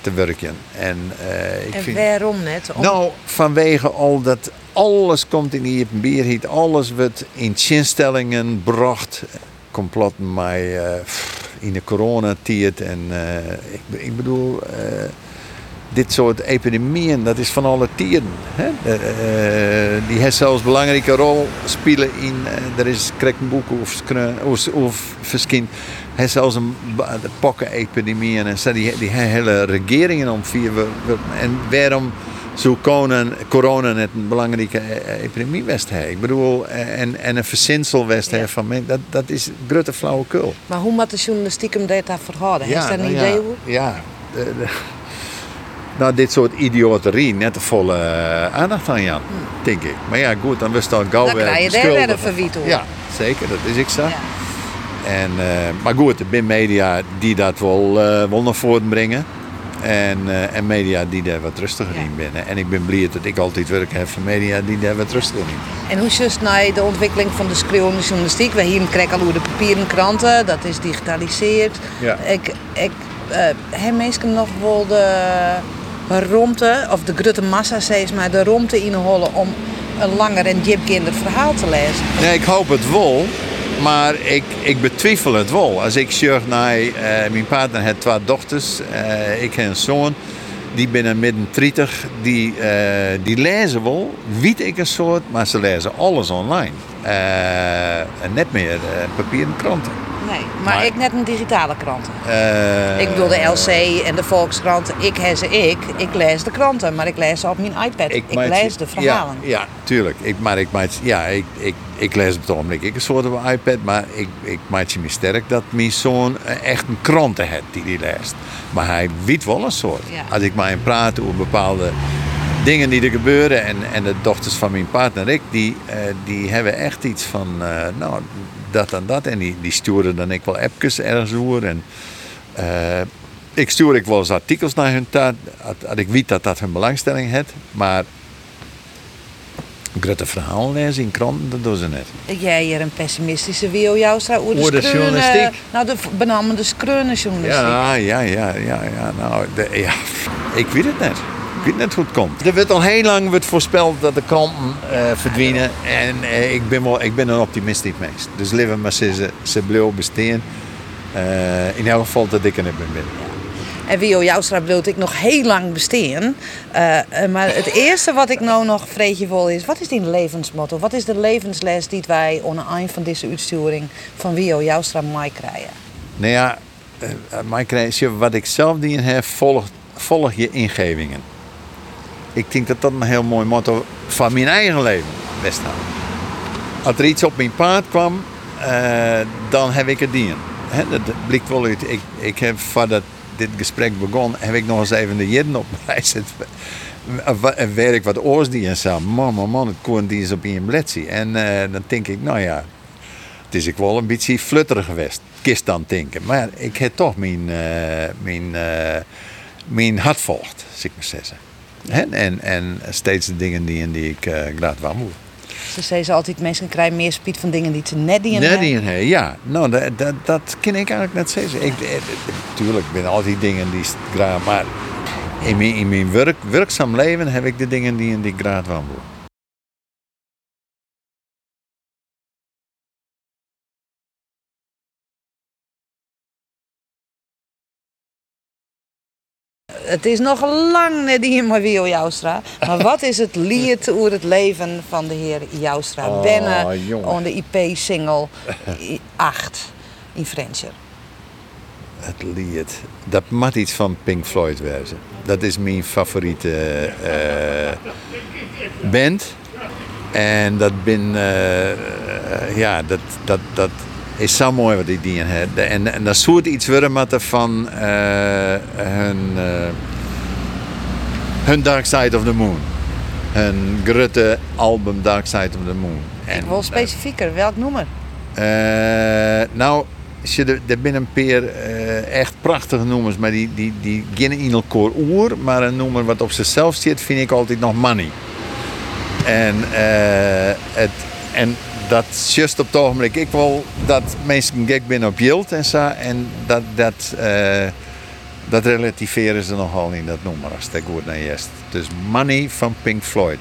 te werken. En, eh, ik En vind, waarom net? Om- nou, vanwege al dat alles komt in die bierhiet, alles wordt in chinstellingen bracht. Complot mij in de coronatijd. En ik, ik bedoel, dit soort epidemieën, dat is van alle tijden. Hè? Eh, eh, die heeft zelfs een belangrijke rol spelen in, eh, er is krekkenboek of, of, of verschijn. Hij zelfs een de pokkenepidemieën en zo, die, die hele regeringen om vier. we- En waarom zou corona, corona net een belangrijke eh, epidemie west? Ik bedoel, eh, en, en een verzinsel west Ja. van men, dat, dat is grote flauwekul. Maar hoe moet de journalistiek hem dat verhouden? Heeft daar een nou idee ja, over? Ja. De- nou, dit soort idioterie, net de volle eh, aandacht aan Jan, denk ik. Maar ja, goed, dan wist al gauw Dan weer krijg je daar weer een verwiet over. Ja, zeker, dat is ik zo. Ja. En, eh, maar goed, de bin media die dat wel, eh wel naar voren brengen. En, en media die daar wat rustiger Ja. in binnen. En ik ben blij dat ik altijd werk heb van media die daar wat rustiger in. En hoe just naar de ontwikkeling van de schreeuwende journalistiek? We hier krijgen al de papieren kranten, dat is digitaliseerd. Ja. Ik, ik mensen nog wel de romte, of de grote massa steeds maar, de romte inholen om een langer en diepgander verhaal te lezen. Nee, ik hoop het wel. Maar ik, ik betwijfel het wel. Als ik zeg naar eh, mijn partner heeft twee dochters, eh, ik heb een zoon, die binnen midden 30, die, eh, die lezen wel, weet ik een soort, maar ze lezen alles online. En net meer papieren kranten. Nee, maar, Maar- ik net een digitale kranten. Eh, Ik bedoel de LC en de Volkskrant, ik heb ze ik. Ik lees de kranten, maar ik lees ze op mijn iPad. Ik, maak lees de verhalen. Ja, ja tuurlijk. Ik, maar ik, maak, ja, ik, ik, ik lees op het ogenblik ik een soort op iPad. Maar ik, ik maak je me sterk dat mijn zoon eh, echt een kranten heeft die hij leest. Maar hij weet wel een soort. Ja. Als ik maar hem praat over bepaalde dingen die er gebeuren. En, en de dochters van mijn partner, ik, die, eh, die hebben echt iets van, nou, dat en dat. En die, die sturen dan ik wel appjes ergens over. En, eh, ik stuur ik wel eens artikels naar hun taart, als, ik weet dat dat hun belangstelling heeft. Maar grote verhaal lezen in kranten, dat doen ze net. Jij hier een pessimistische Wio Joustra over de, de journalistiek? Nou, de benamende skreune journalistiek. Ja, ja, ja, ja, ja. Nou, de, ja. Ik weet het net. Weet net hoe het komt. Er wordt al heel lang wordt voorspeld dat de kranten eh, verdwijnen. En eh, ik, ben wel, ik ben een optimist niet meest. Dus leven maar ze, ze, blijven bestaan. Eh, in elk geval dat ik er net ben binnen. En Wio Joustra wil ik nog heel lang bestaan. Maar het eerste wat ik nou nog vreetje wil is... wat is die levensmotto? Wat is de levensles die wij aan het eind van deze uitsturing van Wio Joustra mij krijgen? Nou ja, mijn krijsje, wat ik zelf die heb, volg, volg je ingevingen. Ik denk dat dat een heel mooi motto van mijn eigen leven best. Als er iets op mijn paard kwam, eh, dan heb ik het dien. Hè, dat blikt wel uit. Ik, ik heb voordat dit gesprek begon, heb ik nog eens even de jeden op mij zitten. Een werk wat oorsdien en zo. Man, man, man, het kon is op een bledsie. En eh, dan denk ik, nou ja, het is ik wel een beetje flutterig geweest. Kist dan denken. Maar ik heb toch mijn, eh, mijn, eh, mijn hart volgt, zeg ik maar zeggen. Hè, En, en steeds de dingen die, die ik eh graag wandel. Ze zeggen altijd, mensen krijgen meer spiet van dingen die ze net die die hè, ja. Nou, dat, dat, dat kan ik eigenlijk net zeggen. Ik, eh, natuurlijk ben altijd dingen die graag, maar in mijn, in mijn werk, werkzaam leven heb ik de dingen die, die ik graag Het is nog lang net die maar wie Joustra. Maar wat is het lied over het leven van de heer Joustra? Oh, jongen. on de IP-single 8 in Frencher. Het lied. Dat moet iets van Pink Floyd wezen. Dat is mijn favoriete eh, band. En dat ben, eh, eh, ja, dat, dat, dat is zo mooi wat die dingen hebben. En, en dat soort iets worden met van eh, hun, eh, hun Dark Side of the Moon. Hun grote album Dark Side of the Moon. En, Wel specifieker, welk nummer? eh, nou, er, zijn een paar eh, echt prachtige nummers, maar die, die, die gaan in elkaar oer. Maar een nummer wat op zichzelf zit, vind ik altijd nog money. En, eh, het, en dat is juist op het ogenblik ik wil dat mensen gek zijn op yield en zo. En dat, dat, eh, dat relativeren ze nogal in dat nummer als het goed naar je. Dus money van Pink Floyd.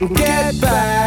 Get back.